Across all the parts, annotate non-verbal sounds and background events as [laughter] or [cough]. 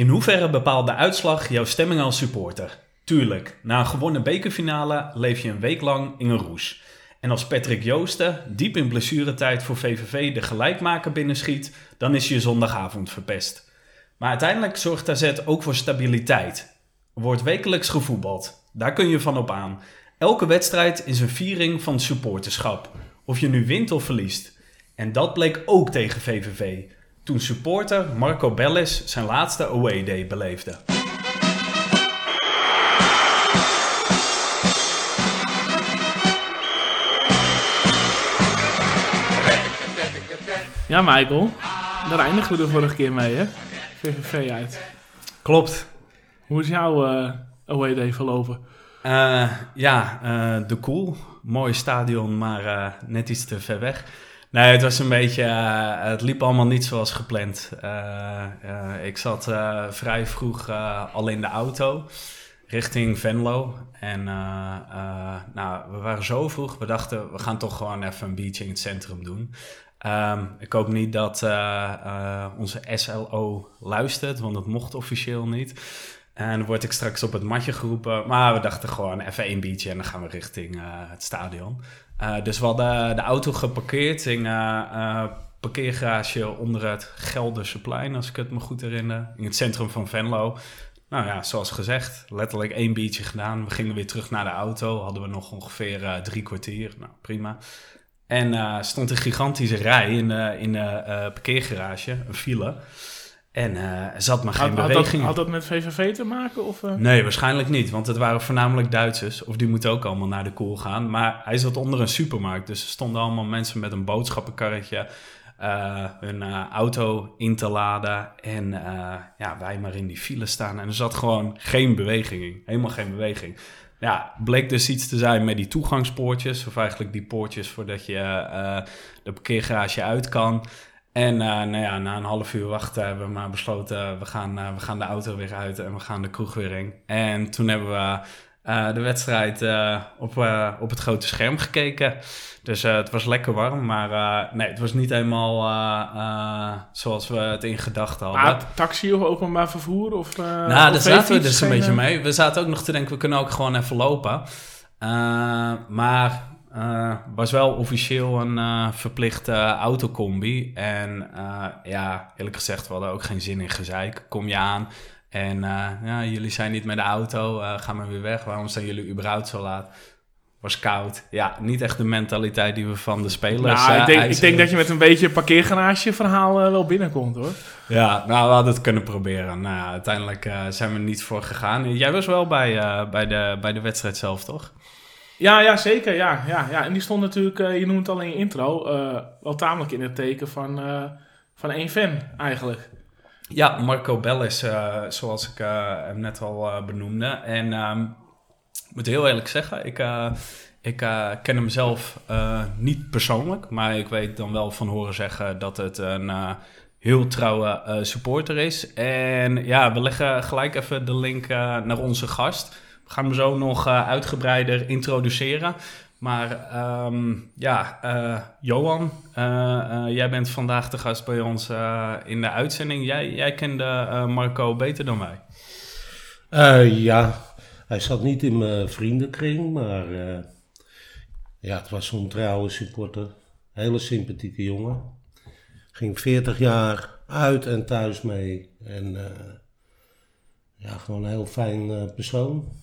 In hoeverre bepaalt de uitslag jouw stemming als supporter? Tuurlijk, na een gewonnen bekerfinale leef je een week lang in een roes. En als Patrick Joosten diep in blessuretijd voor VVV de gelijkmaker binnenschiet, dan is je zondagavond verpest. Maar uiteindelijk zorgt AZ ook voor stabiliteit. Er wordt wekelijks gevoetbald. Daar kun je van op aan. Elke wedstrijd is een viering van supporterschap. Of je nu wint of verliest. En dat bleek ook tegen VVV. Toen supporter Marco Bellis zijn laatste away day beleefde. Ja, Michael. Daar eindigen we de vorige keer mee, hè? VVV uit. Klopt. Hoe is jouw eh away day verlopen? Eh, ja, eh, de Koel. Mooi stadion, maar net iets te ver weg. Nee, het was een beetje... eh, het liep allemaal niet zoals gepland. Eh, eh, ik zat vrij vroeg al in de auto richting Venlo. En nou, we waren zo vroeg. We dachten, we gaan toch gewoon even een biertje in het centrum doen. Ehm, ik hoop niet dat onze SLO luistert, want dat mocht officieel niet. En dan word ik straks op het matje geroepen. Maar we dachten gewoon even één biertje en dan gaan we richting het stadion. Eh, dus we hadden de auto geparkeerd in eh, parkeergarage onder het Gelderseplein, als ik het me goed herinner. In het centrum van Venlo. Nou ja, zoals gezegd, letterlijk één biertje gedaan. We gingen weer terug naar de auto. Hadden we nog ongeveer drie kwartier. Nou, prima. En stond een gigantische rij in in de parkeergarage, een file. En er zat maar geen Had, had, dat, beweging. had dat met VVV te maken? Of, eh? Nee, waarschijnlijk niet, want het waren voornamelijk Duitsers. Of die moeten ook allemaal naar de koel gaan. Maar hij zat onder een supermarkt, dus er stonden allemaal mensen met een boodschappenkarretje eh, hun auto in te laden. En ja, wij maar in die file staan. En er zat gewoon geen beweging in, helemaal geen beweging. Ja, bleek dus iets te zijn met die toegangspoortjes, of eigenlijk die poortjes voordat je de parkeergarage uit kan. En eh, nou ja, na een half uur wachten hebben we maar besloten, we gaan, eh, we gaan de auto weer uit en we gaan de kroeg weer in. En toen hebben we eh, de wedstrijd eh, op, eh, op het grote scherm gekeken. Dus eh, het was lekker warm, maar eh, nee, het was niet helemaal eh, eh, zoals we het in gedachten hadden. Ah, taxi of openbaar vervoer? Of, eh, Nou, daar zaten we dus een beetje eh, mee. We zaten ook nog te denken, we kunnen ook gewoon even lopen. Eh, maar eh was wel officieel een eh, verplichte autocombi. En eh, ja, eerlijk gezegd, we hadden ook geen zin in gezeik. Kom je aan en eh, ja, jullie zijn niet met de auto, eh, gaan we weer weg. Waarom zijn jullie überhaupt zo laat? Was koud. Ja, niet echt de mentaliteit die we van de spelers Nou, eh, ik, denk, ik denk dat je met een beetje parkeergarage verhaal eh, wel binnenkomt, hoor. Ja, nou, we hadden het kunnen proberen. Nou, uiteindelijk eh, zijn we er niet voor gegaan. Jij was wel bij, eh, bij, de, bij de wedstrijd zelf, toch? Ja, ja zeker. Ja, ja, ja. En die stond natuurlijk, eh, je noemt het al in je intro, eh, wel tamelijk in het teken van, eh, van één fan eigenlijk. Ja, Marco Bellis, zoals ik hem net al benoemde. En ehm, ik moet heel eerlijk zeggen, ik, ik ken hem zelf niet persoonlijk. Maar ik weet dan wel van horen zeggen dat het een heel trouwe supporter is. En ja, we leggen gelijk even de link naar onze gast. We gaan hem zo nog eh, uitgebreider introduceren. Maar ehm, ja, eh, Johan, eh, jij bent vandaag de gast bij ons in de uitzending. Jij, jij kende Marco beter dan wij. Ja, hij zat niet in mijn vriendenkring, maar ja, het was zo'n trouwe supporter. Hele sympathieke jongen. Ging 40 jaar uit en thuis mee. En ja, gewoon een heel fijn persoon.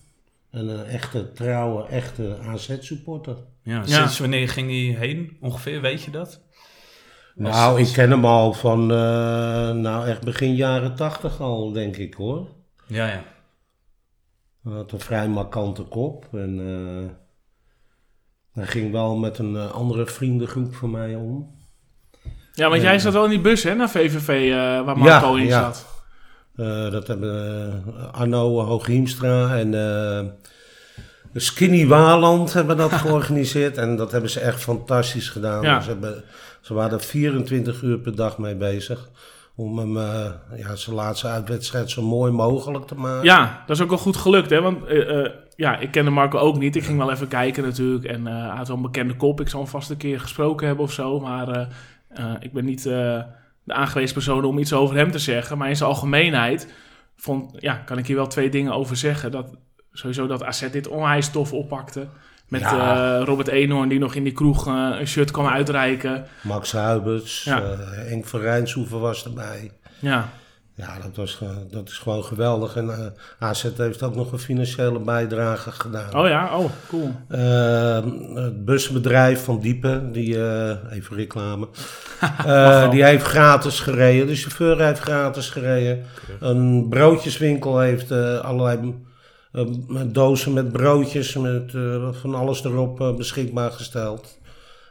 En een echte trouwe, echte AZ-supporter. Ja, Ja. Sinds wanneer ging hij heen ongeveer, weet je dat? Was- Nou, ik ken hem al van, eh, nou echt begin jaren 80 al, denk ik hoor. Ja, ja. Hij had een vrij markante kop. En eh, hij ging wel met een eh, andere vriendengroep van mij om. Ja, want Ja. jij zat wel in die bus, hè, naar VVV, eh, waar Marco in ja. zat. Eh, dat hebben eh, Arno Hooghiemstra en eh, Skinny Waland hebben dat [laughs] georganiseerd. En dat hebben ze echt fantastisch gedaan. Ja. Ze, hebben, ze waren er 24 uur per dag mee bezig. Om hem, eh, ja, zijn laatste uitwedstrijd zo mooi mogelijk te maken. Ja, dat is ook wel goed gelukt, hè? Want eh, eh, ja, ik kende Marco ook niet. Ik ging wel even kijken natuurlijk. En eh, hij had wel een bekende kop. Ik zal hem vast een keer gesproken hebben of zo. Maar eh, eh, ik ben niet eh, de aangewezen persoon om iets over hem te zeggen. Maar in zijn algemeenheid vond, ja, kan ik hier wel twee dingen over zeggen. Dat, sowieso dat AZ dit onwijs tof oppakte. Met Ja. eh, Robert Eenhoorn die nog in die kroeg eh, een shirt kwam uitreiken. Max Huibers, Ja. eh, Henk van Rijnshoeven was erbij. Ja, Ja, dat, was, dat is gewoon geweldig. En eh, AZ heeft ook nog een financiële bijdrage gedaan. oh ja, oh cool. Eh, het busbedrijf van Diepen, die, eh, even reclame, [laughs] Eh, die heeft gratis gereden. De chauffeur heeft gratis gereden. Een broodjeswinkel heeft allerlei eh, dozen met broodjes, met van alles erop beschikbaar gesteld.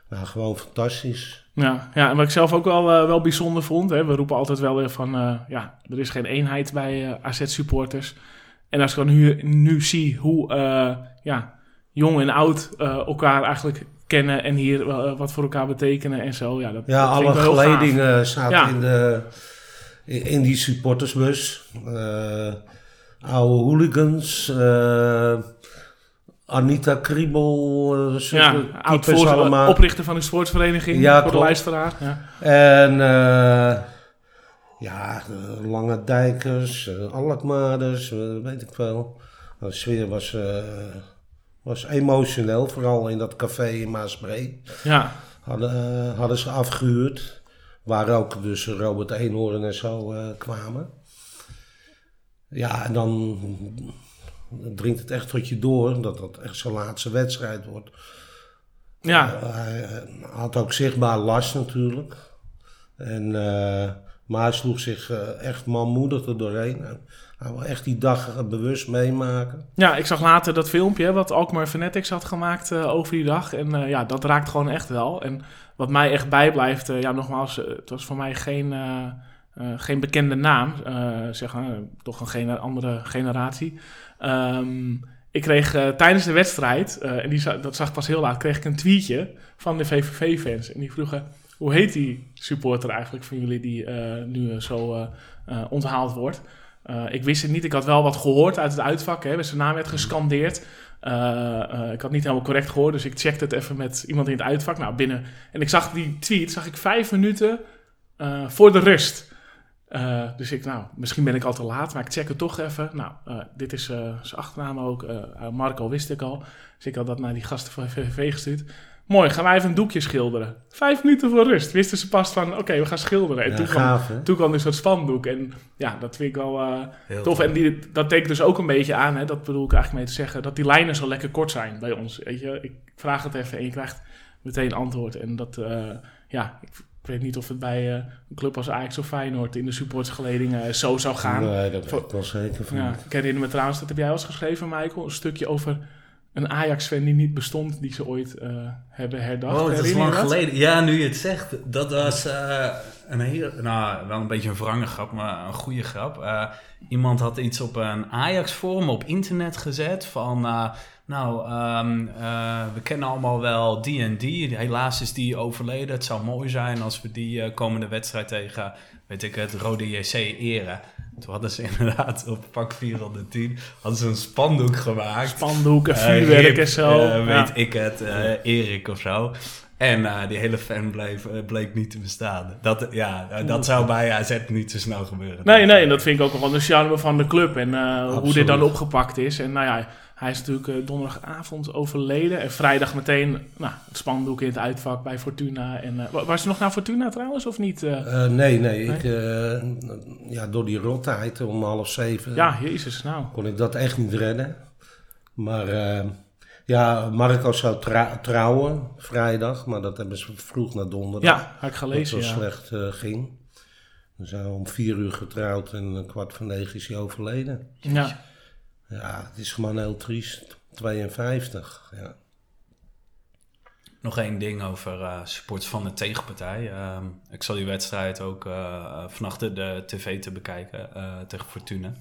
Nou, gewoon fantastisch. Ja, ja, en wat ik zelf ook wel, eh, wel bijzonder vond, hè, we roepen altijd wel weer van, eh, ja, er is geen eenheid bij eh, AZ-supporters. En als ik dan nu, nu zie hoe ja, jong en oud elkaar eigenlijk kennen en hier wat voor elkaar betekenen en zo. Ja, dat, Ja, dat alle geledingen zaten Ja. in, de, in, die supportersbus. Oude hooligans. Eh, Anita Kriebel. eh, Ja, oud allemaal. oprichter van de sportsvereniging, Ja, voor de luisteraar. Ja. En eh, ja, Lange Dijkers, uh, Alkmaarders, eh, weet ik veel. De sfeer was, eh, was emotioneel, vooral in dat café in Maasbree. ja, Hadden, eh, hadden ze afgehuurd, waar ook dus Robert Eenhoorn en zo eh, kwamen. Ja, en dan dringt het echt tot je door dat dat echt zijn laatste wedstrijd wordt. ja, Uh, hij eh, had ook zichtbaar last natuurlijk. En, eh, maar hij sloeg zich eh, echt manmoedig er doorheen. En hij wil echt die dag eh, bewust meemaken. Ja, ik zag later dat filmpje wat Alkmaar Fanatics had gemaakt eh, over die dag. En eh, ja, dat raakt gewoon echt wel. En wat mij echt bijblijft, eh, ja, nogmaals, eh, het was voor mij geen, eh, eh, geen bekende naam. eh, zeg eh, toch een andere generatie. Ehm, ik kreeg eh, tijdens de wedstrijd, eh, en die za- dat zag ik pas heel laat, kreeg ik een tweetje van de VVV-fans. En die vroegen, hoe heet die supporter eigenlijk van jullie die eh, nu zo onthaald wordt? Ik wist het niet. Ik had wel wat gehoord uit het uitvak. Hè. Zijn naam werd gescandeerd. Eh, eh, ik had niet helemaal correct gehoord, dus ik checkte het even met iemand in het uitvak. Nou, binnen. En ik zag die tweet, zag ik vijf minuten voor de rust. Eh, dus ik, nou, misschien ben ik al te laat, maar ik check het toch even. Nou, eh, dit is eh, zijn achternaam ook. Marco wist ik al. Dus ik had dat naar die gasten van [laughs] VVV gestuurd. Mooi, gaan wij even een doekje schilderen. Vijf minuten voor rust. Wisten ze pas van, oké, we gaan schilderen. En Ja, toen, kwam, gaaf, toen kwam dus dat spandoek. En ja, dat vind ik wel... Heel Tof, en die, dat tekent dus ook een beetje aan, hè, dat bedoel ik eigenlijk mee te zeggen, dat die lijnen zo lekker kort zijn bij ons. Weet je, ik vraag het even en je krijgt meteen antwoord. En dat, ja, ik, ik weet niet of het bij eh, een club als Ajax of Feyenoord in de supportsgeleding eh, zo zou gaan. Nee, dat weet ik wel zeker van. Ja, ik herinner me trouwens, dat heb jij wel eens geschreven, Michael, een stukje over een Ajax-fan die niet bestond, die ze ooit eh, hebben herdacht. Oh, dat is lang dat? geleden. Ja, nu je het zegt. Dat was eh, een heel... Nou, wel een beetje een wrange grap, maar een goede grap. Eh, iemand had iets op een Ajax-forum op internet gezet van... nou, ehm, eh, we kennen allemaal wel die en die. Helaas is die overleden. Het zou mooi zijn als we die eh, komende wedstrijd tegen, weet ik het, Rode JC eren. Toen hadden ze [laughs] inderdaad op pak 410 hadden ze een spandoek gemaakt. Spandoeken, Eh, vuurwerk Rip, en zo. Ja. weet ik het, Erik of zo. En die hele fan bleef, bleek niet te bestaan. Dat, ja, dat zou bij AZ niet zo snel gebeuren. Nee, nee, en dat vind ik ook wel de charme van de club. En hoe dit dan opgepakt is. En nou ja, hij is natuurlijk eh, donderdagavond overleden. En vrijdag meteen nou, het spandoek in het uitvak bij Fortuna. En, wa- was je nog naar Fortuna trouwens, of niet? eh? Nee, nee. Ik, ja, door die rotheid om half zeven ja, jezus, nou. kon ik dat echt niet redden. Maar ja, Marco zou trouwen vrijdag, maar dat hebben ze vroeg naar donderdag. Ja, had ik dat gelezen, het zo ja. slecht ging. We zijn om vier uur getrouwd en een kwart van negen is hij overleden. ja. Ja, het is gewoon heel triest. 52, ja. Nog één ding over supporters van de tegenpartij. Ehm, ik zal die wedstrijd ook eh vannacht de, tv te bekijken tegen Fortuna.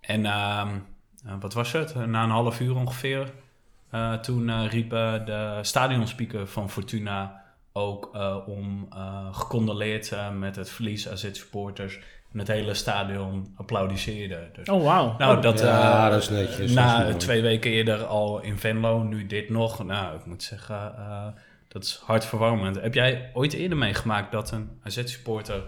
En ehm, eh, wat was het? Na een half uur ongeveer. toen riep de stadionspeaker van Fortuna ook om gecondoleerd met het verlies AZ-supporters. En het hele stadion applaudisseerde. Dus Oh, wauw. nou, dat, Ja, eh, dat is netjes, dat is Na twee weken eerder al in Venlo, nu dit nog. Nou, ik moet zeggen, eh, dat is hartverwarmend. Heb jij ooit eerder meegemaakt dat een AZ-supporter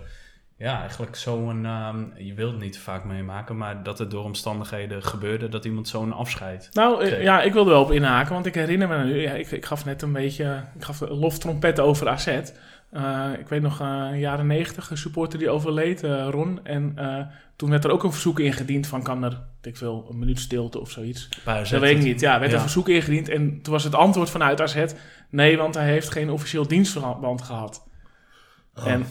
ja, eigenlijk zo'n, ehm, je wilt het niet vaak meemaken, maar dat het door omstandigheden gebeurde dat iemand zo'n afscheid. Nou, eh, ja, ik wilde wel op inhaken, want ik herinner me nu, ja, ik, ik gaf net een beetje, ik gaf een loftrompet over AZ. Eh, ik weet nog, eh jaren negentig, een supporter die overleed, eh, Ron. En toen werd er ook een verzoek ingediend van, kan er, ik veel, een minuut stilte of zoiets. Dat weet ik niet. Ja, werd Ja. een verzoek ingediend en toen was het antwoord vanuit AZ, nee, want hij heeft geen officieel dienstverband gehad. Oh. En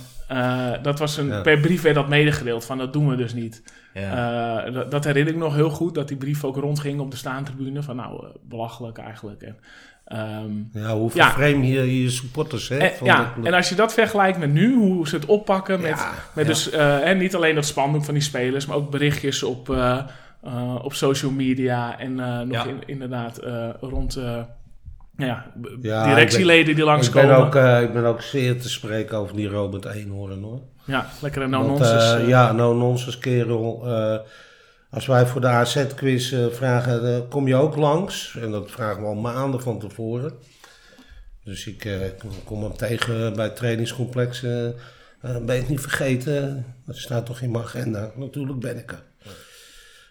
dat was een, Ja. per brief werd dat medegedeeld, van dat doen we dus niet. Ja. Dat, herinner ik nog heel goed, dat die brief ook rondging op de staantribune. Van nou, belachelijk eigenlijk. En, ehm, Ja, hoe Ja. vervreemd je je supporters, hè? en, ja, en als je dat vergelijkt met nu, hoe ze het oppakken met, Ja, met ja. dus eh, en niet alleen dat spandoek van die spelers, maar ook berichtjes op, eh, eh, op social media en nog in- inderdaad rond nou ja, directieleden die ik langskomen. ben, ook, ik ben ook zeer te spreken over die Robert Eenhoorn, hoor. Ja, lekker een Want, no-nonsense. ja, no nonsense kerel. Als wij voor de AZ-quiz eh, vragen, eh, kom je ook langs? En dat vragen we al maanden van tevoren. Dus ik eh, kom hem tegen bij het trainingscomplex. eh, eh, ben niet vergeten? Dat staat toch in mijn agenda? Natuurlijk ben ik er.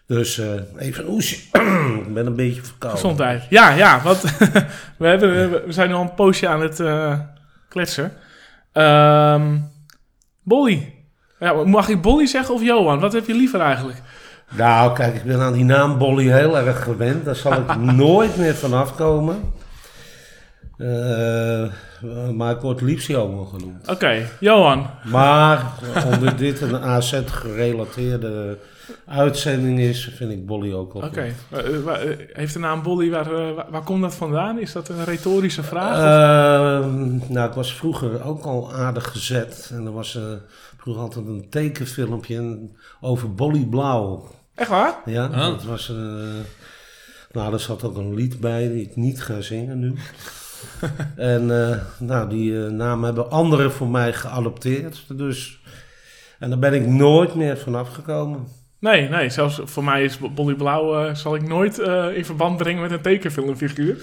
Dus even een oesje. [clears throat] ik ben een beetje verkouden. Gezondheid. Ja, ja, want [laughs] we, hebben, we zijn nu al een poosje aan het kletsen. Ehm Bolly. Ja, mag ik Bolly zeggen of Johan? Wat heb je liever eigenlijk? Nou, kijk, ik ben aan die naam Bolly heel erg gewend. Daar zal ik [laughs] nooit meer vanaf komen. Eh, maar ik word liefst Johan genoemd. Oké, Johan. Maar [laughs] onder dit een AZ-gerelateerde uitzending is, vind ik Bolly ook wel Oké. Eh, eh, heeft de naam Bolly, waar, waar, komt dat vandaan? Is dat een retorische vraag? nou, ik was vroeger ook al aardig gezet. En er was vroeger altijd een tekenfilmpje over Bolly Blauw. Echt waar? Ja, Ah. dat was... eh, nou, er zat ook een lied bij die ik niet ga zingen nu. [laughs] en eh, nou, die eh, naam hebben anderen voor mij geadopteerd. Dus, en daar ben ik nooit meer vanaf gekomen. Nee, nee. Zelfs voor mij is Bolly Blauw... eh, zal ik nooit eh, in verband brengen met een tekenfilmfiguur.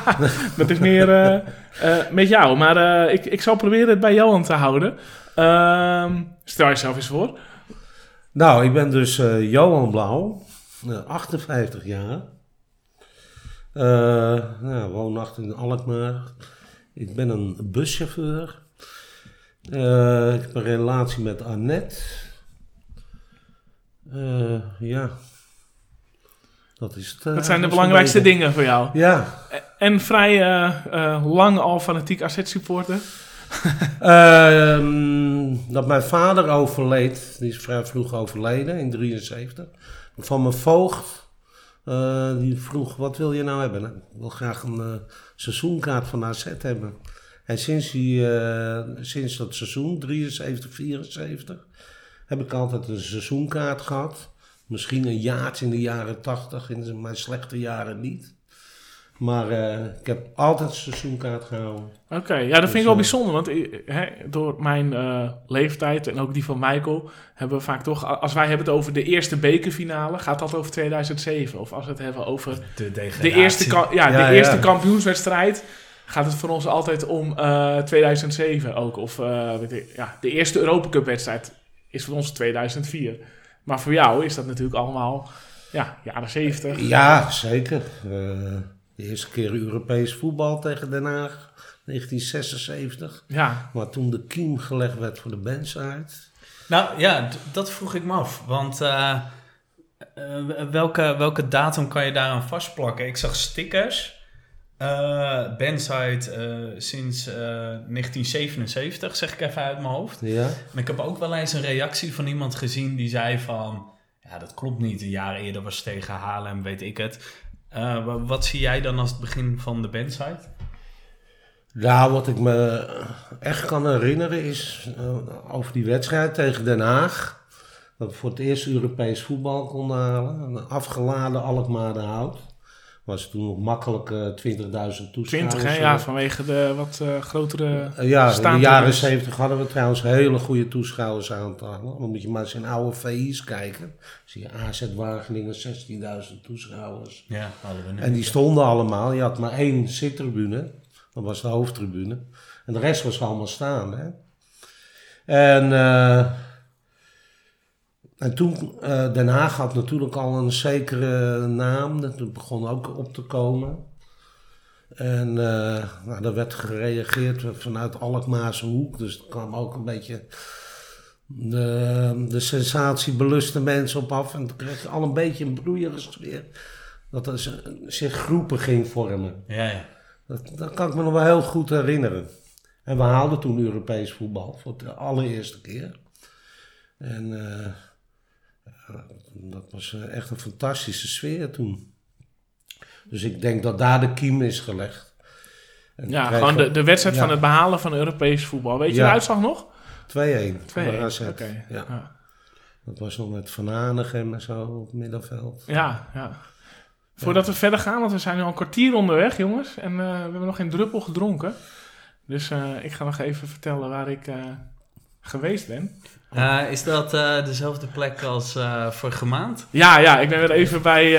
[laughs] dat is meer eh, eh, met jou. Maar eh, ik, ik zal proberen het bij Johan te houden. Ehm, stel jezelf eens voor. Nou, ik ben dus eh, Johan Blauw, eh, 58 jaar. Eh nou, woonachtig in Alkmaar. Ik ben een buschauffeur. Eh, ik heb een relatie met Annette. Ja. Dat is het. Dat zijn de belangrijkste dingen voor jou. Ja. En vrij lang al fanatiek AZ-supporter. [laughs] Ehm, dat mijn vader overleed, die is vrij vroeg overleden in 73. Van mijn voogd, eh, die vroeg, wat wil je nou hebben? Nou, ik wil graag een eh, seizoenkaart van AZ hebben. En sinds, die, eh, sinds dat seizoen, 73, 74, heb ik altijd een seizoenkaart gehad. Misschien een jaartje in de jaren 80, in mijn slechte jaren niet. Maar eh, ik heb altijd een seizoenkaart gehouden. Oké, ja, dat vind ik Dus, wel eh, bijzonder. Want eh, hè, door mijn eh, leeftijd en ook die van Michael... hebben we vaak toch... Als wij hebben het over de eerste bekerfinale... gaat dat over 2007. Of als we het hebben over De, de eerste, ja, Ja, de eerste ja. kampioenswedstrijd... gaat het voor ons altijd om eh, 2007 ook. Of eh, weet ik, ja, de eerste Europa Cup wedstrijd is voor ons 2004. Maar voor jou is dat natuurlijk allemaal... Ja, jaren 70. Ja, zeker. De eerste keer Europees voetbal tegen Den Haag, 1976. Ja, Maar toen de kiem gelegd werd voor de bandside. Nou ja, dat vroeg ik me af. Want eh, eh, welke, welke datum kan je daaraan vastplakken? Ik zag stickers. eh Bandside sinds eh, 1977, zeg ik even uit mijn hoofd. Ja. En ik heb ook wel eens een reactie van iemand gezien die zei van... Ja, dat klopt niet. Een jaar eerder was het tegen Haarlem, weet ik het. Eh, wa- wat zie jij dan als het begin van de Bandside? Nou, wat ik me echt kan herinneren is eh, over die wedstrijd tegen Den Haag. Dat we voor het eerst Europees voetbal konden halen. Een afgeladen Alkmaar de Hout. Was toen nog makkelijk eh, 20.000 toeschouwers. 20 hè? Ja, vanwege de wat eh, grotere... Eh, Ja, in de jaren dus. 70 hadden we trouwens hele goede toeschouwersaantallen. Dan moet je maar eens in oude VI's kijken. Zie je AZ Wageningen, 16.000 toeschouwers. Ja, hadden we nu. En die stonden allemaal. Je had maar één zittribune. Dat was de hoofdtribune. En de rest was allemaal staan. Hè? En eh, en toen, eh, Den Haag had natuurlijk al een zekere naam. Dat begon ook op te komen. En uh, nou, er werd gereageerd vanuit Alkmaarse hoek. Dus er kwam ook een beetje de, de sensatiebeluste mensen op af. En toen kreeg je al een beetje een broeierige sfeer. Dat er zich groepen ging vormen. Ja, ja. Dat, dat kan ik me nog wel heel goed herinneren. En we haalden toen Europees voetbal voor de allereerste keer. En uh, dat was echt een fantastische sfeer toen. Dus ik denk dat daar de kiem is gelegd. En ja, gewoon de, de wedstrijd ja. van het behalen van Europees voetbal. Weet je ja. de uitslag nog? 2-1. 2-1. Okay. Ja. ja. Dat was nog met Van Hanegem en zo op het middenveld. Ja, ja. Voordat we verder gaan, want we zijn nu al een kwartier onderweg, jongens. En uh, we hebben nog geen druppel gedronken. Dus uh, ik ga nog even vertellen waar ik uh, geweest ben. Uh, is dat dezelfde plek als vorige maand? Ja, ja, ik ben weer even bij,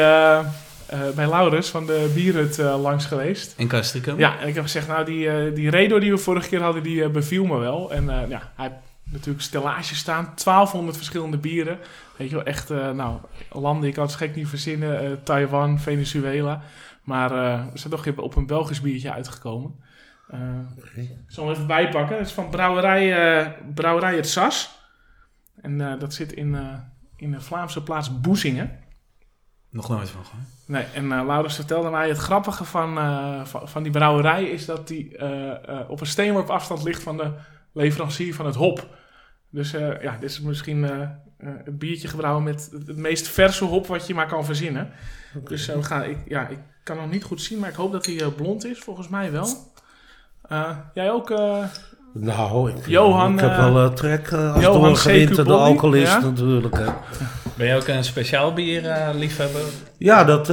bij Laurens van de Bierhut langs geweest. In Castricum? Ja, en ik heb gezegd, nou, die, die Redo die we vorige keer hadden, die beviel me wel. En ja, hij heeft natuurlijk stellage staan, 1200 verschillende bieren. Weet je wel, echt, nou, landen, ik had het gek niet verzinnen. Taiwan, Venezuela. Maar we zijn toch op een Belgisch biertje uitgekomen. Okay. Ik zal hem even bijpakken. Het is van brouwerij, uh, brouwerij Het Sas. En uh, dat zit in, in de Vlaamse plaats Boezingen. Nog nooit van gehoord. Nee, en uh, Laurens vertelde mij het grappige van, van, van, die brouwerij is dat die op een steenworp afstand ligt van de leverancier van het hop. Dus ja, dit is misschien het biertje gebrouwen met het meest verse hop wat je maar kan verzinnen. Okay. Dus we gaan, ik, ja, ik kan nog niet goed zien, maar ik hoop dat hij blond is. Volgens mij wel. Uh, jij ook? Uh, nou, ik, Johan, ik heb wel uh, trek als doorgewinterde alcoholist ja? natuurlijk. Hè. Ben je ook een speciaal bier liefhebber? Ja, dat,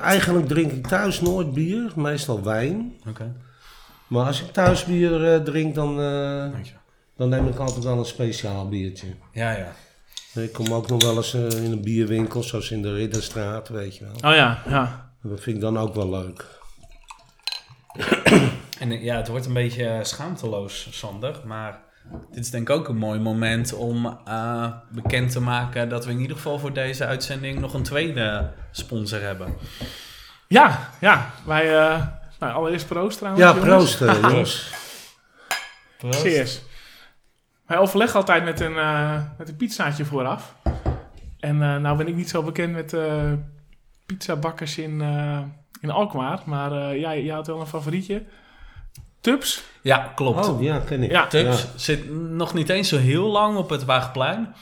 eigenlijk drink ik thuis nooit bier, meestal wijn. Okay. Maar als ik thuis bier drink, dan, dan neem ik altijd wel een speciaal biertje. Ja, ja. Ik kom ook nog wel eens in een bierwinkel, zoals in de Ridderstraat, weet je wel. Oh ja, ja. Dat vind ik dan ook wel leuk. En ja, het wordt een beetje schaamteloos, Sander. Maar dit is denk ik ook een mooi moment om uh, bekend te maken dat we in ieder geval voor deze uitzending nog een tweede sponsor hebben. Ja, ja. Wij, uh, nou, allereerst proost trouwens. Ja, proost, uh, [laughs] jongens. proost. Cheers. Wij overleggen altijd met een, met een pizzaatje vooraf. En nou ben ik niet zo bekend met pizzabakkers in, in Alkmaar. Maar jij, jij had wel een favorietje. Tups. Ja, klopt. Oh, ja, ken ik. Ja. Zit nog niet eens zo heel lang op het Waagplein.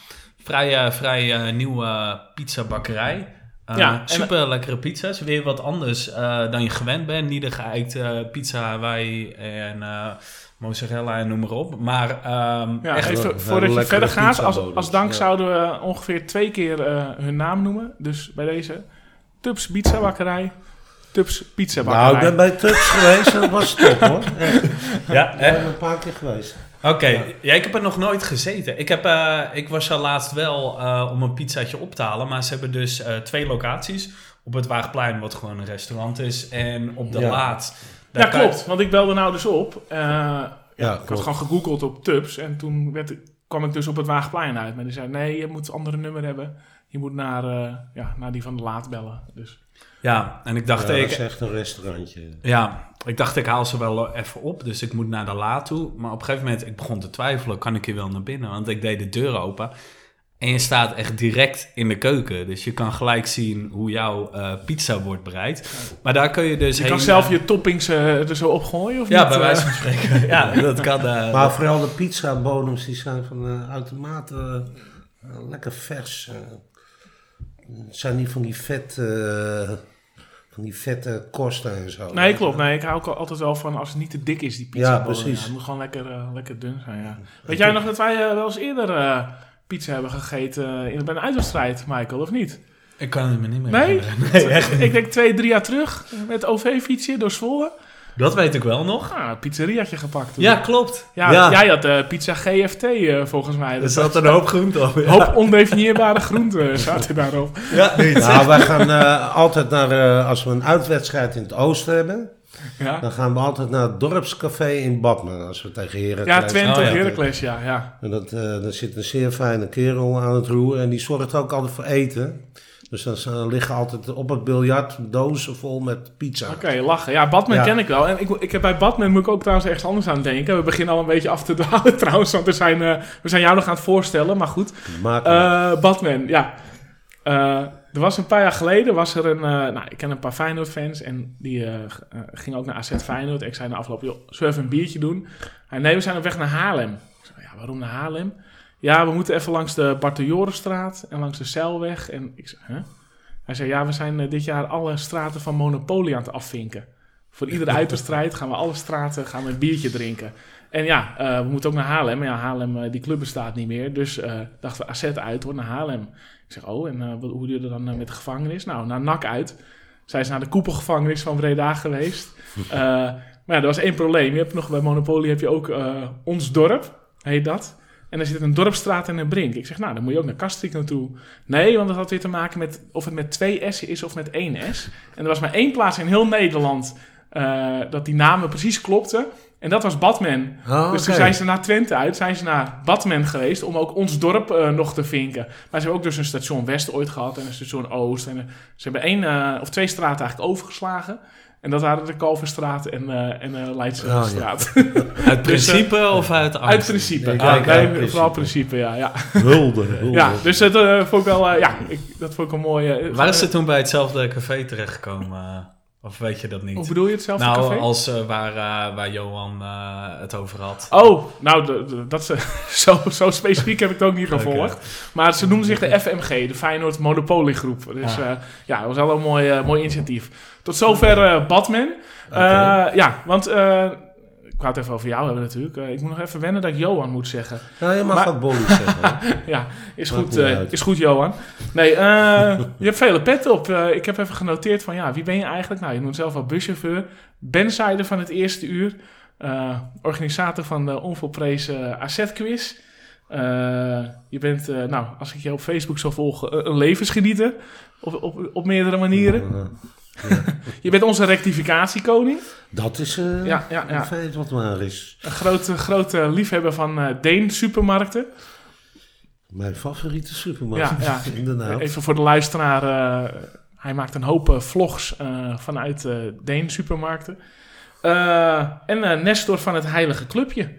Vrij, uh, vrij uh, nieuwe pizzabakkerij. Uh, ja, super lekkere pizza's. Weer wat anders dan je gewend bent. Niet de geëikte pizza Hawaii en mozzarella en noem maar op. Maar um, ja, echt even voordat je verder gaat. Als, als dank ja. zouden we ongeveer twee keer hun naam noemen. Dus bij deze Tups Pizza Bakkerij. Tubs Pizza Nou, ik ben bij Tubs geweest dat was top hoor. Echt. Ja, ik ben een paar keer geweest. Oké, okay. ja. ja. ik heb er nog nooit gezeten. Ik, heb, uh, ik was er laatst wel uh, om een pizzaatje op te halen, maar ze hebben dus uh, twee locaties. Op het Waagplein, wat gewoon een restaurant is, en op de ja. Laat. Ja, klopt, want ik belde nou dus op. ja, ik had gewoon gegoogeld op Tubs en toen werd, kwam ik dus op het Waagplein uit. Maar die zei, nee, je moet een andere nummer hebben. Je moet naar, ja, naar die van de Laat bellen. Dus... Ja, en ik dacht... Ja, ik, dat is echt een restaurantje. Ja, ik dacht ik haal ze wel even op, dus ik moet naar de la toe. Maar op een gegeven moment, ik begon te twijfelen, kan ik hier wel naar binnen? Want ik deed de deur open en je staat echt direct in de keuken. Dus je kan gelijk zien hoe jouw uh, pizza wordt bereid. Maar daar kun je dus Je kan zelf je toppings uh, er zo opgooien, of ja, niet? bij wijze van spreken. [laughs] ja, dat kan. Uh, maar vooral de pizza bodems, die zijn van de automaat lekker vers. Het zijn niet van die vet van die vette kosten en zo. Nee, klopt. Nee, ik hou ook altijd wel van als het niet te dik is, die pizza. Ja, precies. Ja, het moet gewoon lekker, uh, lekker dun zijn, ja. Weet jij nog dat wij uh, wel eens eerder uh, pizza hebben gegeten in, bij een uitwedstrijd, Michael, of niet? Ik kan het me niet meer nee? [laughs] nee echt ik denk twee, drie jaar terug met OV-fietsje door Zwolle. Dat weet ik wel nog. Ah, een pizzeriaatje gepakt. Toen. Ja, klopt. Ja, ja. Jij had uh, pizza GFT uh, volgens mij. Er zat een hoop groente op. Een hoop ondefinieerbare groenten zaten daarop. Ja, nou, wij gaan uh, altijd naar, als we een uitwedstrijd in het oosten hebben, Ja, dan gaan we altijd naar het dorpscafé in Badmen. Als we tegen heren ja Twente, Oh, ja. Heracles, ja. ja. En dat, eh daar zit een zeer fijne kerel aan het roer. En die zorgt ook altijd voor eten. Dus dan staan- liggen altijd op het biljart dozen vol met pizza. Oké, lachen. Ja, Batman Ja. ken ik wel. En ik, ik heb bij Batman moet ik ook trouwens ergens anders aan denken. We beginnen al een beetje af te [laughs] dwalen trouwens, want we zijn, eh, we zijn jou nog aan het voorstellen. Maar goed, Eh, Batman, ja. Eh, er was een paar jaar geleden, was er een... eh, nou, ik ken een paar Feyenoord-fans en die eh, eh, gingen ook naar AZ Feyenoord. Ik zei na afloop, joh, zullen we even een biertje doen? Hij nee, we zijn op weg naar Haarlem. Ik zei, ja, waarom naar Haarlem? Ja, we moeten even langs de Barteljorenstraat en langs de Zeilweg. En ik zei, huh? Hij zei, ja, we zijn eh, dit jaar alle straten van Monopoly aan het afvinken. Voor iedere [laughs] uitwedstrijd gaan we alle straten gaan we een biertje drinken. En ja, eh, we moeten ook naar Haarlem. Maar ja, Haarlem, eh, die club bestaat niet meer. Dus eh, dachten we, AZ uit, hoor, naar Haarlem. Ik zeg, oh, en wat- hoe duurde dan eh, met de gevangenis? Nou, naar NAC uit. Zij is naar de koepelgevangenis van Breda geweest. [laughs] Maar ja, er was één probleem. Je hebt nog bij Monopoly heb je ook ons dorp, heet dat. En er zit een dorpstraat en een brink. Ik zeg, nou, dan moet je ook naar Kastrik naartoe. Nee, want dat had weer te maken met of het met twee S'en is of met één S. En er was maar één plaats in heel Nederland eh, dat die namen precies klopten. En dat was Batman. Oh, Dus toen zijn ze naar Twente uit, zijn ze naar Batman geweest om ook ons dorp eh, nog te vinken. Maar ze hebben ook dus een station West ooit gehad en een station Oost. En, eh, ze hebben één of twee straten eigenlijk overgeslagen. En dat waren de Kalverstraat en, eh en eh Leidse Oh, ja. straat. [laughs] Uit principe of uit angst? Uit principe. Nee, Ja, kijk, nee, uit principe. vooral principe, ja. Ja, Hulde, [laughs] hulde. ja dus dat eh, vond ik wel, eh, ja, ik, dat vond ik een mooie... eh, Waar is het toen bij hetzelfde café terechtgekomen? eh, Of weet je dat niet? Hoe bedoel je hetzelfde nou, café? als eh, waar, eh, waar Johan eh, het over had. Oh, nou, de- de- dat is, [laughs] zo, zo specifiek heb ik het ook niet gevolgd. Maar ze noemden zich de FMG, de Feyenoord Monopoly Groep. Dus Ah. eh, ja, dat was wel een mooi, eh, mooi initiatief. Tot zover eh, Batman. Eh, ja, want eh, ik wou het even over jou hebben natuurlijk. Ik moet nog even wennen dat ik Johan moet zeggen. Nou, je mag Maar- ook Bolly zeggen. [laughs] Ja, is Maakt goed, is goed Johan. Nee, [laughs] je hebt vele pet op. Ik heb even genoteerd van, ja, wie ben je eigenlijk? Nou, je noemt zelf al buschauffeur. Benzider van het eerste uur. organisator van de onvolprezen AZ-quiz. Je bent, nou, als ik je op Facebook zou volgen, een- een levensgenieter. Op, op, op meerdere manieren. [laughs] [laughs] Je bent onze rectificatiekoning. Dat is eh Ja, ja, ja. een feit wat waar is. Een grote, grote liefhebber van eh Deen supermarkten. Mijn favoriete supermarkt. Ja, ja. [laughs] Inderdaad. Even voor de luisteraar. eh, hij maakt een hoop vlogs vanuit Deen supermarkten. En Nestor van het Heilige Clubje.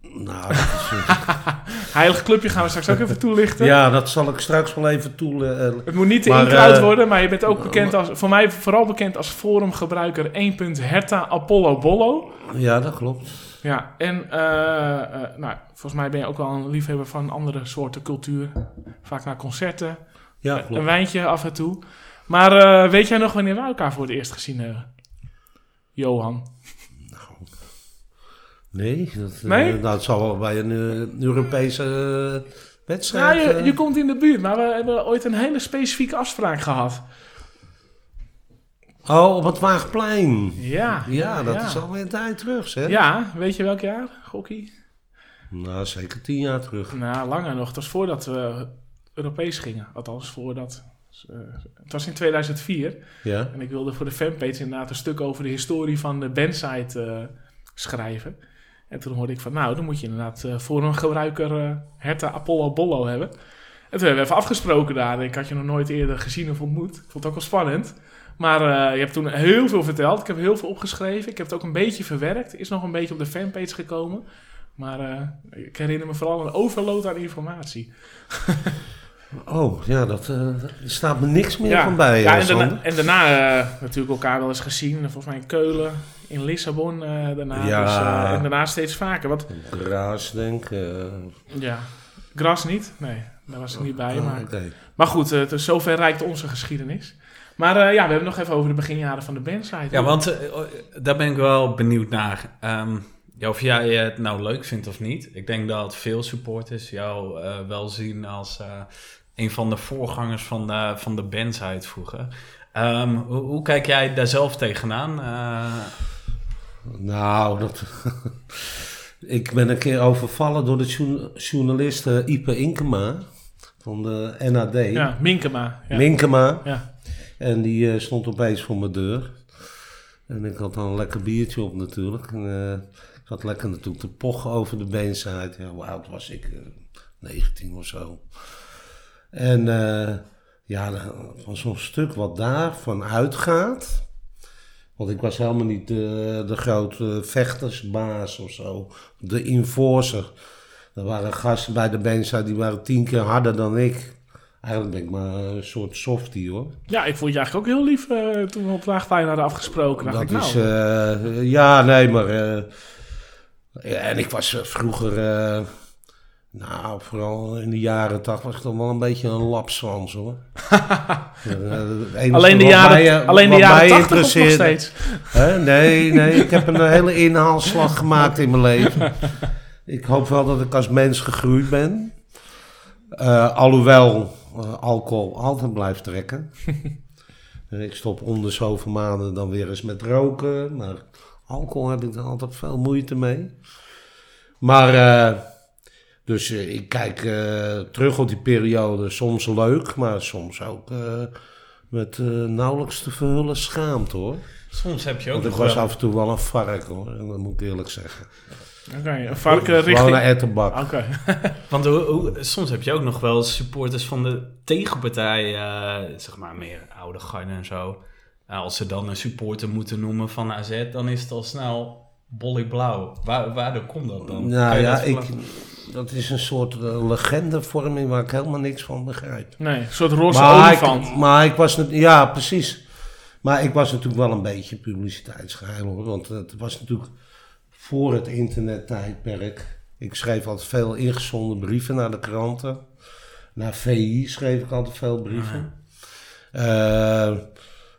Nou, dat is, [laughs] eh, Heilige Clubje gaan we straks ook even toelichten. ja, dat zal ik straks wel even toe... eh, Het moet niet te inkruid eh, worden, maar je bent ook bekend als, voor mij vooral bekend als forumgebruiker 1. Herta Apollo Bollo. ja, dat klopt. Ja, en eh, eh, nou, volgens mij ben je ook wel een liefhebber van andere soorten cultuur. Vaak naar concerten, Ja, een klopt. wijntje af en toe. Maar eh, weet jij nog wanneer we elkaar voor het eerst gezien hebben? Johan. Nee, dat, eh, Nee? het zal wel bij een eh, Europese eh, wedstrijd... Nou, je, eh, je komt in de buurt, maar we hebben ooit een hele specifieke afspraak gehad. Oh, op het Waagplein. Ja. Ja, dat ja. is alweer een tijd terug, zeg. Ja, weet je welk jaar, Gokkie? Nou, zeker tien jaar terug. Nou, langer nog. Het was voordat we Europees gingen. Althans, voordat... het was in 2004. Ja. En ik wilde voor de fanpage inderdaad een stuk over de historie van de bandsite schrijven. En toen hoorde ik van, nou, dan moet je inderdaad eh, voor een gebruiker eh Herta Apollo Bollo hebben. En toen hebben we even afgesproken daar. Ik had je nog nooit eerder gezien of ontmoet. Ik vond het ook wel spannend. Maar eh, je hebt toen heel veel verteld. Ik heb heel veel opgeschreven. Ik heb het ook een beetje verwerkt. Is nog een beetje op de fanpage gekomen. Maar ik herinner me vooral een overload aan informatie. [laughs] Oh, ja, dat staat me niks meer van bij, ja en, daarna, en daarna natuurlijk elkaar wel eens gezien. Volgens mij in Keulen, in Lissabon eh, daarna. Ja. Dus, eh, en daarna steeds vaker. Wat, Graas, denk ik. ja, Gras niet? Nee, daar was ik niet bij. oh, Maar, goed, eh, dus zover reikt onze geschiedenis. Maar eh, ja, we hebben nog even over de beginjaren van de bandsite. Ja, want oh, daar ben ik wel benieuwd naar. Ehm, ja, of jij het nou leuk vindt of niet. Ik denk dat veel supporters jou eh, wel zien als eh, een van de voorgangers van de, van de bandsite vroeger. Ehm, hoe, hoe kijk jij daar zelf tegenaan? Eh, Nou, dat... [laughs] ik ben een keer overvallen door de journa- journalist eh, Ipe Inkema van de NAD. Ja, Minkema. Ja. Minkema. ja. En die eh, stond opeens voor mijn deur. En ik had dan een lekker biertje op natuurlijk. En, eh, ik had lekker natuurlijk te pochen over de beenside. Ja, hoe oud was ik? Eh, 19 of zo. En eh, ja, van zo'n stuk wat daarvan uitgaat. Want ik was helemaal niet de, de grote vechtersbaas of zo. De enforcer. Er waren gasten bij de beenside die waren tien keer harder dan ik. Eigenlijk ben ik maar een soort softie hoor. Ja, ik vond je eigenlijk ook heel lief eh, toen we op Waagpijn hadden afgesproken. Dat ik, nou, is, eh, ja, nee, maar. eh, en ik was vroeger. Eh, nou, vooral in de jaren tachtig was ik toch wel een beetje een lapswans hoor. [laughs] Het enige alleen de jaren, mij, eh, alleen de jaren mij 80 of nog steeds? Hè? Nee, nee, ik heb een hele inhaalslag gemaakt in mijn leven. Ik hoop wel dat ik als mens gegroeid ben. Eh, alhoewel eh, alcohol altijd blijft trekken. [laughs] Eh, ik stop om de zoveel maanden dan weer eens met roken. Maar alcohol heb ik er altijd veel moeite mee. Maar, eh, dus eh, ik kijk eh, terug op die periode. Soms leuk, maar soms ook eh, met nauwelijks te verhullen schaamte hoor. Soms heb je ook Want ik nog was wel... af en toe wel een vark hoor, en dat moet ik eerlijk zeggen. Oké, een varken Gewoon richting... een ettenbak. Oké. [laughs] Want hoe, hoe- soms heb je ook nog wel supporters van de tegenpartij, eh, zeg maar meer oude garde en zo. Als ze dan een supporter moeten noemen van AZ, dan is het al snel bollig blauw. Waar, waardoor komt dat dan? Nou ja, ik? Dat is een soort uh, legendevorming waar ik helemaal niks van begrijp. Nee, een soort roze Maar olifant. ik, maar ik was, net- ja precies. Maar ik was natuurlijk wel een beetje publiciteitsgeheim hoor. Want het was natuurlijk voor het internettijdperk. Ik schreef altijd veel ingezonden brieven naar de kranten. Naar VI schreef ik altijd veel brieven. Eh,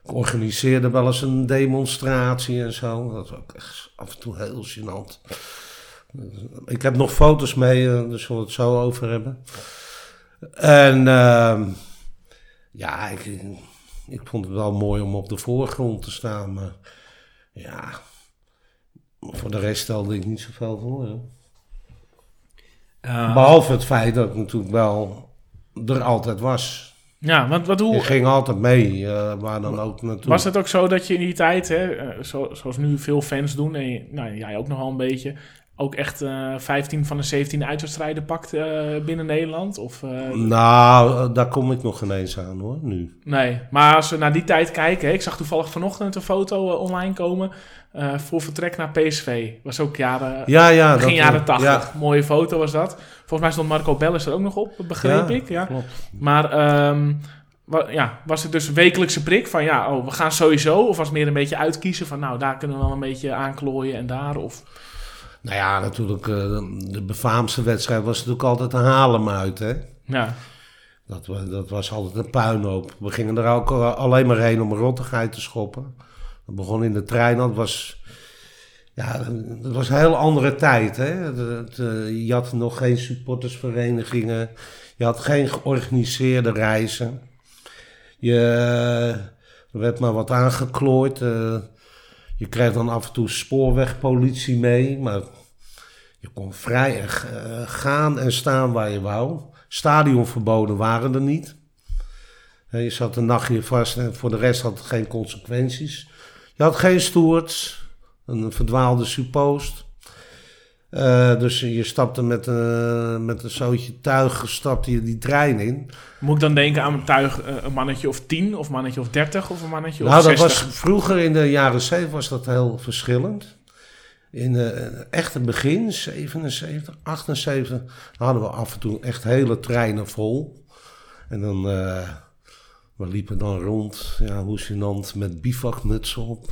ik organiseerde wel eens een demonstratie en zo. Dat was ook echt af en toe heel gênant. Ik heb nog foto's mee, daar zullen we het zo over hebben. En ehm, ja, ik, ik vond het wel mooi om op de voorgrond te staan. Maar ja, voor de rest stelde ik niet zoveel voor. Eh, Behalve het feit dat ik natuurlijk wel er altijd was. Ja, want wat Ik hoe... ging altijd mee, eh, waar dan ook naartoe. Was het ook zo dat je in die tijd, hè, zo, zoals nu veel fans doen, en je- nou, jij ook nogal een beetje, ook echt eh 15 van de 17 uitwedstrijden pakt eh, binnen Nederland? Of, eh, Nou, daar kom ik nog ineens aan hoor, nu. Nee, maar als we naar die tijd kijken, hè, ik zag toevallig vanochtend een foto online komen voor vertrek naar PSV. Was ook jaren, Ja, ja. begin dat, jaren eh, 80. Ja, Mooie foto was dat. Volgens mij stond Marco Bellis er ook nog op, begreep Ja, ik. Ja. klopt. Maar ehm, ja, was het dus wekelijkse prik van ja, oh, we gaan sowieso? Of was het meer een beetje uitkiezen van nou, daar kunnen we wel een beetje aanklooien en daar? Of, Nou ja, natuurlijk, eh, de befaamste wedstrijd was natuurlijk altijd een Haarlem uit, hè. ja. Dat, dat was altijd een puinhoop. We gingen er ook eh, alleen maar heen om rottigheid te schoppen. Dat begon in de trein, dat was... Ja, dat was een heel andere tijd, hè. Je had nog geen supportersverenigingen. Je had geen georganiseerde reizen. Je, er werd maar wat aangeklooid. eh, je kreeg dan af en toe spoorwegpolitie mee, maar je kon vrij eh, gaan en staan waar je wou. Stadionverboden waren er niet. Je zat een nachtje vast en voor de rest had het geen consequenties. Je had geen stewards, een verdwaalde suppost. Eh, dus je stapte met, een met een zootje tuig, stapte je die trein in. Moet ik dan denken aan een tuig, eh, een mannetje of 10 of een mannetje of 30 of een mannetje Nou, of dat 60? was vroeger in de jaren 70 was dat heel verschillend. In eh echt het begin, 77, 78, hadden we af en toe echt hele treinen vol. En dan, eh, we liepen dan rond, ja, hoe gênant, met bivakmutsen op.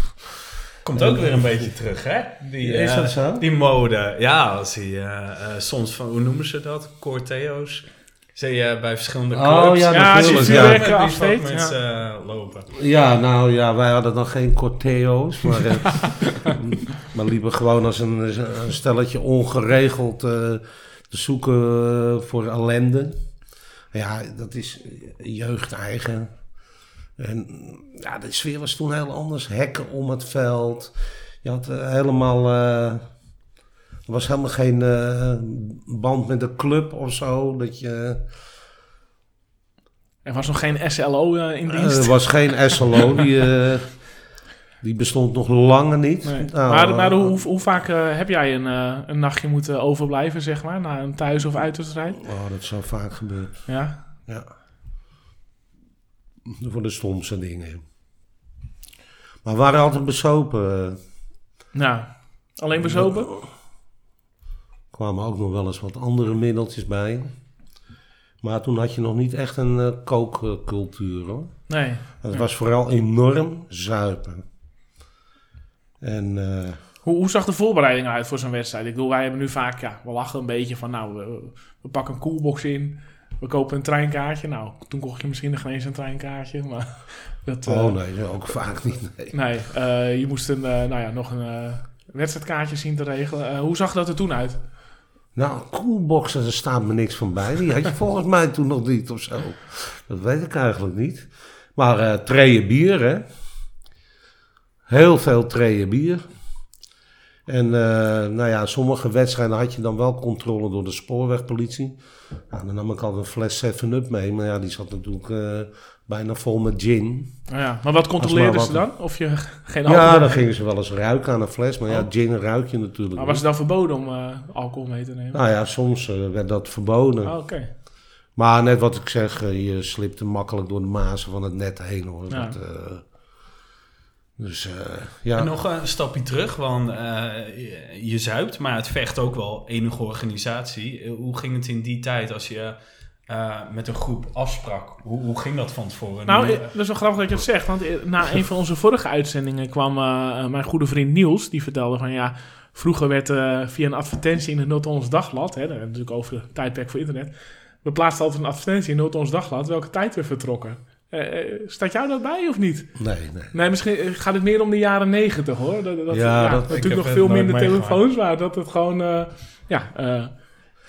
Komt ook weer een beetje terug, hè? Die, Is eh, dat zo? Die mode. Ja, als die eh, eh, soms van, hoe noemen ze dat? Corteo's. Zie je bij verschillende Oh, clubs. ja, Ja, als je natuurlijk, ja. afsteekt. Ja. eh, lopen. Ja, nou ja, wij hadden dan geen corteo's, maar, eh, [laughs] maar liepen gewoon als een, een stelletje ongeregeld eh, te zoeken eh, voor ellende. Ja, dat is jeugd eigen. En ja, de sfeer was toen heel anders. Hekken om het veld. Je had eh, helemaal... eh, er was helemaal geen eh, band met de club of zo. Dat je, Er was nog geen SLO in dienst. er was geen SLO. [laughs] Die, Die bestond nog langer niet. Nee. Nou, maar maar hoe, hoe vaak heb jij een, een nachtje moeten overblijven, zeg maar, na een thuis- of uitwedstrijd? Oh, dat is zo vaak gebeurd. Ja. Ja. Voor de stomste dingen. Maar we waren altijd besopen. Nou, alleen bezopen? Er kwamen ook nog wel eens wat andere middeltjes bij. Maar toen had je nog niet echt een eh, kookcultuur hoor. Nee. Het Ja. was vooral enorm zuipen. En eh, Hoe, hoe zag de voorbereiding uit voor zo'n wedstrijd? Ik bedoel, wij hebben nu vaak, ja, we lachen een beetje van, nou, we, we pakken een koelbox in, we kopen een treinkaartje. Nou, toen kocht je misschien nog geen eens een treinkaartje, maar [laughs] dat... eh, oh nee, ook vaak niet. Nee. Nee, eh, je moest een, eh, nou ja, nog een eh, wedstrijdkaartje zien te regelen. Eh, hoe zag dat er toen uit? Nou, coolboxen, daar staat me niks van bij. Die had je [laughs] volgens mij toen nog niet of zo. Dat weet ik eigenlijk niet. Maar eh treien bier, hè. Heel veel treien bier. En eh, nou ja, sommige wedstrijden had je dan wel controle door de spoorwegpolitie. Nou, dan nam ik altijd een fles 7-up mee. Maar ja, die zat natuurlijk eh, bijna vol met gin. Nou ja, maar wat controleerden maar ze dan? Of je [laughs] geen Ja, alcohol... dan gingen ze wel eens ruiken aan een fles. Maar ja, Oh. gin ruik je natuurlijk maar was het dan verboden om eh, alcohol mee te nemen? Nou ja, soms werd dat verboden. Oh, Oké. Maar net wat ik zeg, je slipte makkelijk door de mazen van het net heen hoor. Ja. Dat, dus eh, ja. En nog een stapje terug, want eh, je, zuipt, maar het vecht ook wel enige organisatie. Eh, Hoe ging het in die tijd als je eh, met een groep afsprak? Hoe, hoe ging dat van tevoren? Nou, dat is wel grappig dat je het zegt. Want na een van onze vorige uitzendingen kwam mijn goede vriend Niels. Die vertelde van ja, vroeger werd eh, via een advertentie in het Noord-Hollands Dagblad. Hè, daar hebben we natuurlijk over de tijdperk voor internet. We plaatsten altijd een advertentie in het Noord-Hollands Dagblad welke tijd we vertrokken. Eh, eh, staat jou dat bij of niet? Nee, nee. Nee, misschien eh, gaat het meer om de jaren negentig hoor. Dat, dat, Ja, ja, dat- natuurlijk nog veel minder telefoons waren. Dat het gewoon, eh, ja... eh, eh,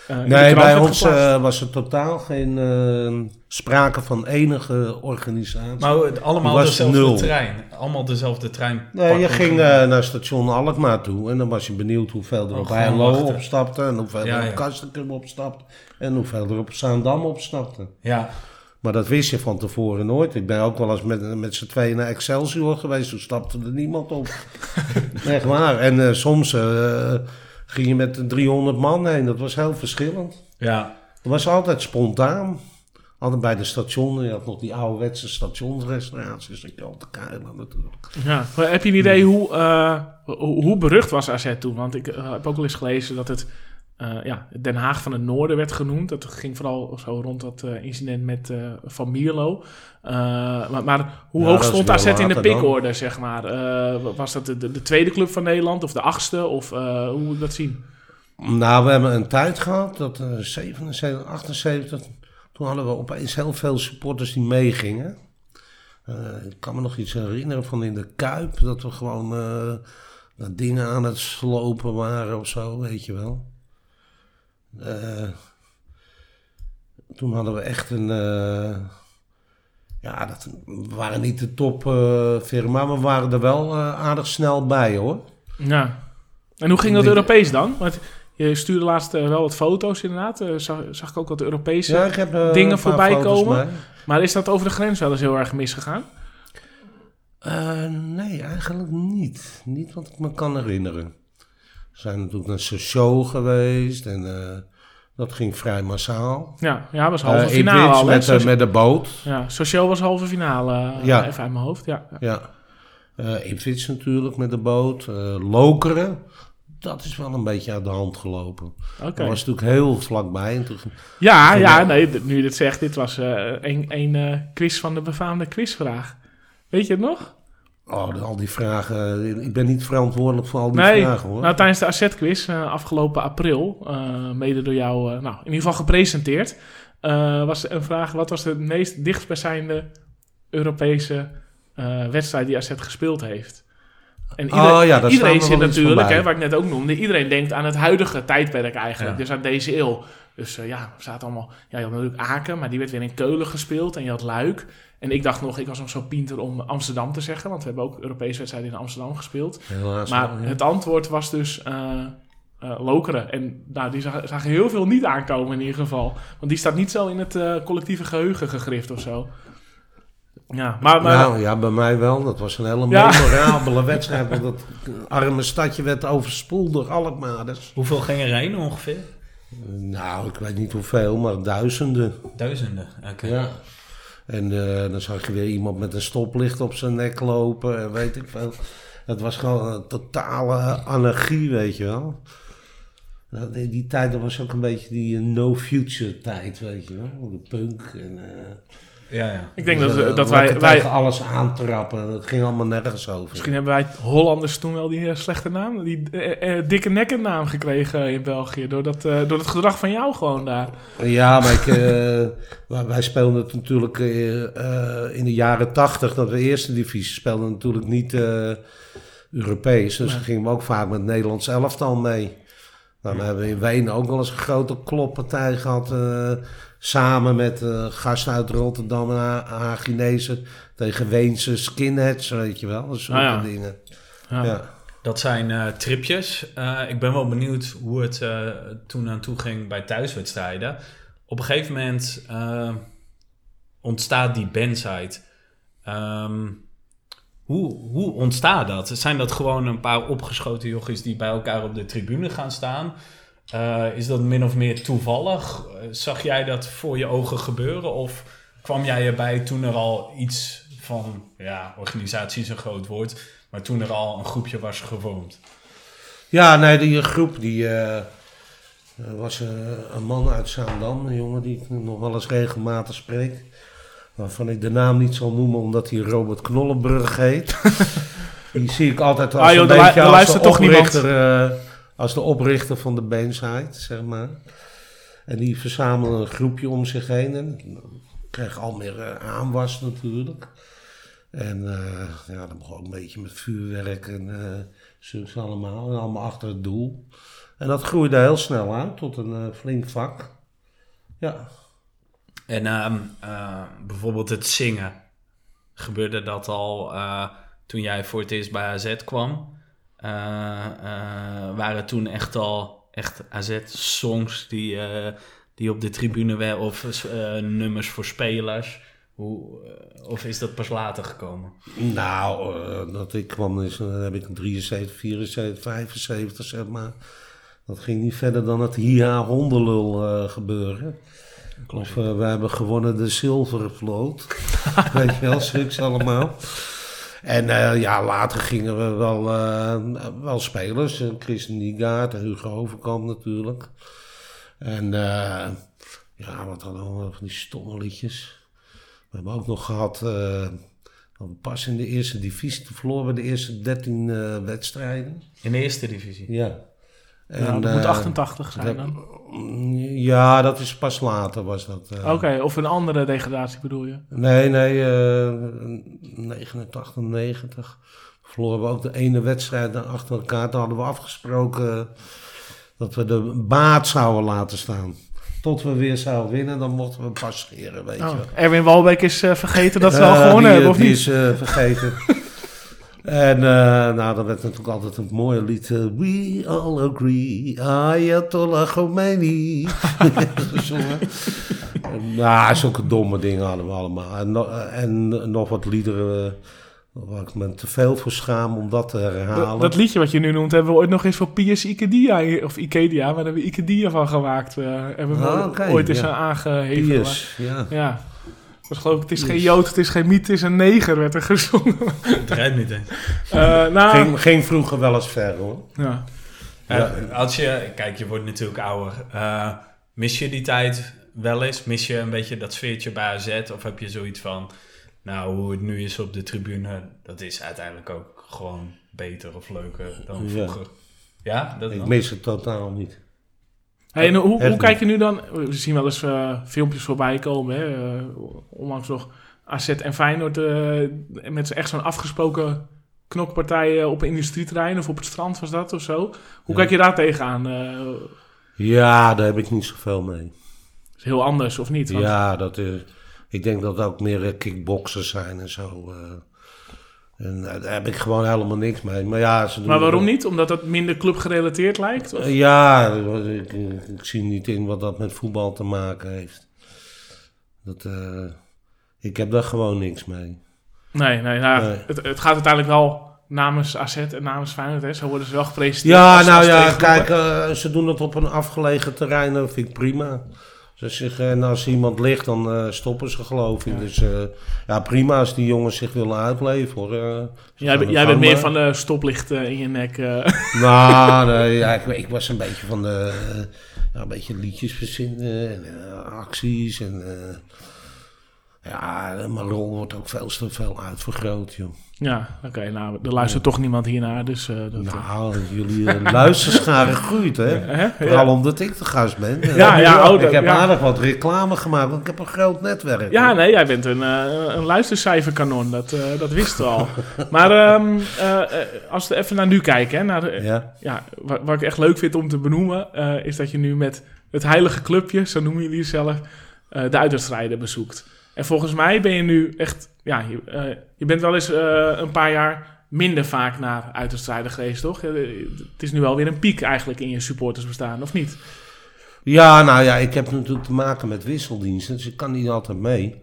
de Nee, bij ons was er totaal geen eh, sprake van enige organisatie. maar het- allemaal was dezelfde nul. trein. Allemaal dezelfde trein. nee, je ging naar station Alkmaar toe en dan was je benieuwd hoeveel er Oh, op Heilo wachten. opstapte en hoeveel Ja, er ja. op Kastrikum opstapte en hoeveel er op Zaandam opstapte. Ja, Maar dat wist je van tevoren nooit. Ik ben ook wel eens met, met z'n tweeën naar Excelsior geweest. Toen stapte er niemand op. [laughs] Echt waar. En eh, soms eh, ging je met 300 man heen. Dat was heel verschillend. ja. Het was altijd spontaan. Altijd bij de stationen. Je had nog die ouderwetse stationsrestauraties. Dat je al te kuilen natuurlijk. Ja, maar heb je een idee hoe, eh, hoe, berucht was AZ toen? Want ik heb ook wel eens gelezen dat het eh, ja, Den Haag van het Noorden werd genoemd. Dat ging vooral zo rond dat eh, incident met eh, Van Mierlo. Maar, maar hoe hoog stond AZ in de pikorde, zeg maar? Was dat de, de, de tweede club van Nederland of de achtste? Of hoe moet dat zien? Nou, we hebben een tijd gehad. Dat eh 77, 78. Toen hadden we opeens heel veel supporters die meegingen. Ik kan me nog iets herinneren van in de Kuip. Dat we gewoon dat dingen aan het slopen waren of zo, weet je wel. Eh, toen hadden we echt een... eh, ja, dat we waren niet de top eh firma, maar we waren er wel aardig snel bij hoor. Ja. En hoe ging dat Europees dan? Want je stuurde laatst wel wat foto's inderdaad. Zag, zag ik ook wat Europese... Ja, ik heb Dingen voorbij komen? Maar is dat over de grens wel eens heel erg misgegaan? Nee, eigenlijk niet. Niet wat ik me kan herinneren. Zijn natuurlijk naar show geweest en eh, dat ging vrij massaal. Ja, ja was halve Eh, in finale al. met, met de boot. ja, Sociaal was halve finale. eh, Ja. Even uit mijn hoofd. Ja. ja. Ja. Natuurlijk met de boot. Lokeren, dat is wel een beetje uit de hand gelopen. Oké. Dat was natuurlijk heel vlakbij. En toen, Ja, Toen- ja, nee, nu je dit zegt, dit was eh, een, een quiz van de befaamde quizvraag. Weet je het nog? Oh, al die vragen. eh, Ik ben niet verantwoordelijk voor al die nee, vragen hoor. nou, tijdens de AZ-quiz eh, afgelopen april, eh, mede door jou, nou, in ieder geval gepresenteerd, was een vraag, wat was de meest dichtstbijzijnde Europese wedstrijd die AZ gespeeld heeft? En Oh ja, iedereen we zit natuurlijk, hè, wat ik net ook noemde, iedereen denkt aan het huidige tijdperk eigenlijk, Ja. dus aan deze eeuw. Dus ja, er staat allemaal, ja, je had natuurlijk Aken, maar die werd weer in Keulen gespeeld en je had Luik. En ik dacht nog, ik was nog zo pinter om Amsterdam te zeggen, want we hebben ook Europese wedstrijden in Amsterdam gespeeld. Helaas Maar ja. het antwoord was dus eh eh, Lokeren. En nou, die zagen, zagen heel veel niet aankomen in ieder geval. Want die staat niet zo in het eh, collectieve geheugen gegrift of zo. Ja, maar, maar Nou ja, bij mij wel. Dat was een hele Ja. [laughs] memorabele wedstrijd. Want dat arme stadje werd overspoeld door Alkmaarders. Hoeveel gingen er heen ongeveer? Nou, ik weet niet hoeveel, maar duizenden. Duizenden. Oké. Ja. En eh, dan zag je weer iemand met een stoplicht op zijn nek lopen en weet ik veel. Het was gewoon een totale anarchie, weet je wel. Die, die tijd was ook een beetje die eh, no-future tijd, weet je wel. De punk en... eh, Ja, ja. ik denk dus, dat, eh, dat wij, wij... tegen alles aantrappen. Het ging allemaal nergens over. Misschien hebben wij Hollanders toen wel die eh, slechte naam, die eh, eh, dikke nekken naam gekregen in België. Door, dat, eh, door het gedrag van jou gewoon daar. Ja, maar ik, eh, [laughs] wij- speelden het natuurlijk eh, eh, in de jaren tachtig, dat we eerste divisie speelden, natuurlijk niet eh, Europees. Dus Nee. gingen we ook vaak met Nederlands elftal mee. Nou, dan hebben we in Wenen ook wel eens een grote kloppartij gehad. eh, samen met eh, gasten uit Rotterdam en Ha- Hagenezen tegen Weense skinheads, weet je wel. Dat soort Ah, ja. dingen. Ja. Ja. Dat zijn eh, tripjes. Eh, ik ben wel benieuwd hoe het eh, toen aan toe ging bij thuiswedstrijden. Op een gegeven moment eh, ontstaat die bandsite. Ehm, hoe, hoe ontstaat dat? Zijn dat gewoon een paar opgeschoten jochies die bij elkaar op de tribune gaan staan? Eh, is dat min of meer toevallig? Zag jij dat voor je ogen gebeuren? Of kwam jij erbij toen er al iets van, ja, organisatie is een groot woord, maar toen er al een groepje was gevormd? Ja, nee, die groep die eh, er was eh, een man uit Zaandam, een jongen die ik nog wel eens regelmatig spreek. Waarvan ik de naam niet zal noemen omdat hij Robert Knollenburg heet. [laughs] die zie ik altijd als Ah, joh, een beetje er als de, toch niemand. Als de oprichter van de Bandside, zeg maar. En die verzamelen een groepje om zich heen. En kreeg al meer eh, aanwas natuurlijk. En eh, ja, dan begon een beetje met vuurwerk en zulks allemaal. En allemaal achter het doel. En dat groeide heel snel uit tot een flink vak. Ja. En ehm, eh, bijvoorbeeld het zingen. Gebeurde dat al toen jij voor het eerst bij AZ kwam? Eh, eh, waren toen echt al echt AZ-songs die, eh, die op de tribune werden of nummers voor spelers? Hoe, of is dat pas later gekomen? Nou, dat ik kwam, is, dan heb ik een 73, 74, 75, zeg maar. Dat ging niet verder dan het hiha hondenlul gebeuren. Of we hebben gewonnen de zilveren vloot. [laughs] Weet je wel, zulks allemaal. En eh, ja, later gingen we wel, eh, wel spelers. Eh, Chris Niegaard en Hugo Overkamp natuurlijk. En ja, wat hadden we allemaal van die stomme liedjes. We hebben ook nog gehad... eh, we pas in de eerste divisie verloren bij de eerste 13 eh, wedstrijden. In de eerste divisie? Ja. Nou, dat moet eh, 88 zijn dat- dan. Ja, dat is pas later was dat. eh. Oké, of een andere degradatie bedoel je? Nee, nee, eh 89, 90. Verloren we ook de ene wedstrijd achter elkaar. Toen hadden we afgesproken dat we de baat zouden laten staan. Tot we weer zouden winnen, dan mochten we passeren, weet je Oh. Erwin Walbeek is eh, vergeten dat ze [laughs] al Eh, gewonnen die, hebben, of die niet? is eh, vergeten. [laughs] en eh, nou, dan werd natuurlijk altijd een mooie lied. eh, We all agree, Ayatollah Khomeini. [laughs] Gezongen. En, Nou, zulke domme dingen hadden we allemaal. En, en nog wat liederen eh, waar ik me te veel voor schaam om dat te herhalen. Dat, dat liedje wat je nu noemt, hebben we ooit nog eens voor Piers Ikedia, of Ikedia, waar hebben we Ikedia van gemaakt. eh hebben we Ah, ooit- eens ja. aan aangeheven. Piers, ja. Ja. Dat was geloof ik, het is geen. Jood, het is geen Miet, het is een neger, werd er gezongen. Het rijdt niet eens. Eh, nou, Ging, ging vroeger wel eens ver hoor. ja. Ja, als je, kijk, je wordt natuurlijk ouder. Eh, mis je die tijd wel eens? Mis je een beetje dat sfeertje bij AZ? Of heb je zoiets van, nou, hoe het nu is op de tribune, dat is uiteindelijk ook gewoon beter of leuker dan Ja. vroeger? Ja, dat Ik dan? mis het totaal niet. Hey, en hoe, kijk je nu dan? We zien wel eens eh, filmpjes voorbij komen. Hè? eh, onlangs nog AZ en Feyenoord eh, met echt zo'n afgesproken knokpartij eh, op een industrieterrein of op het strand was dat of zo. Hoe Ja. kijk je daar tegenaan? Ja, daar heb ik niet zoveel mee. is heel anders of niet? Want- Ja, dat is, ik denk dat er ook meer kickboxers zijn en zo. Eh. en eh, daar heb ik gewoon helemaal niks mee. Maar, ja, ze doen Maar waarom niet? Omdat het minder clubgerelateerd lijkt? Of? Eh, ja, ik, ik zie niet in wat dat met voetbal te maken heeft. Dat, eh, Ik heb daar gewoon niks mee. Nee, nee, nou, Nee. Het, het gaat uiteindelijk wel namens AZ en namens Feyenoord. Hè? Zo worden ze wel gepresenteerd. Ja, als- nou als ja, kijk, eh, ze doen het op een afgelegen terrein, dat vind ik prima. Ze zeggen, en als iemand ligt, dan eh, stoppen ze geloof ik. Ja. Dus eh, ja, prima als die jongens zich willen uitleven hoor. Eh, Jij, jij bent meer mee. van de stoplichten in je nek. eh. [laughs] Nou, nee, ja, ik, ik was een beetje van de, eh, een beetje liedjes verzinnen en eh, acties en eh, ja, mijn rol wordt ook veel te veel uitvergroot, joh. ja, oké. nou, er luistert toch niemand hiernaar. Dus, dat, eh. Nou, jullie eh, [laughs] luisterschare groeit, hè? Hè? Vooral Ja. omdat ik de gast ben. [laughs] Ja, ja, oh, ik heb ja. aardig wat reclame gemaakt, want ik heb een groot netwerk. Ja, hoor. nee, jij bent een, een luistercijferkanon. Dat, dat wisten we al. maar ehm, eh, eh, als we even naar nu kijken, hè, naar de, Ja. ja, wat, wat ik echt leuk vind om te benoemen, is dat je nu met het heilige clubje, zo noemen jullie jezelf, eh de uitwedstrijden bezoekt. En volgens mij ben je nu echt, ja, je, eh, je bent wel eens eh, een paar jaar minder vaak naar uitwedstrijden geweest, toch? Het is nu wel weer een piek eigenlijk in je supportersbestaan, of niet? ja, nou ja, ik heb natuurlijk te maken met wisseldiensten, dus ik kan niet altijd mee.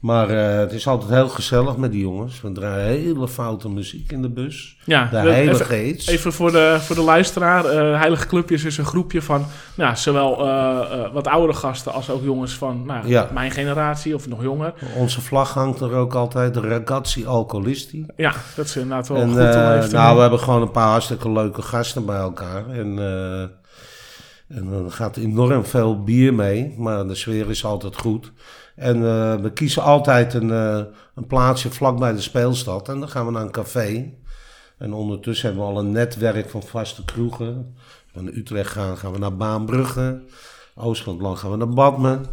Maar eh, het is altijd heel gezellig met die jongens. We draaien hele foute muziek in de bus. Ja, De hele even, even voor de, voor de luisteraar. eh heilige clubjes is een groepje van nou, zowel eh, wat oudere gasten als ook jongens van nou, Ja. mijn generatie of nog jonger. Onze vlag hangt er ook altijd, de Ragazzi Alcolisti. Ja, dat is inderdaad wel En goed nou, we hebben gewoon een paar hartstikke leuke gasten bij elkaar. En, en er gaat enorm veel bier mee, maar de sfeer is altijd goed. En eh, we kiezen altijd een, eh, een plaatsje vlak bij de speelstad. En dan gaan we naar een café. En ondertussen hebben we al een netwerk van vaste kroegen. Naar Utrecht gaan, gaan we naar Baanbrugge. Oostland gaan we naar Badmen.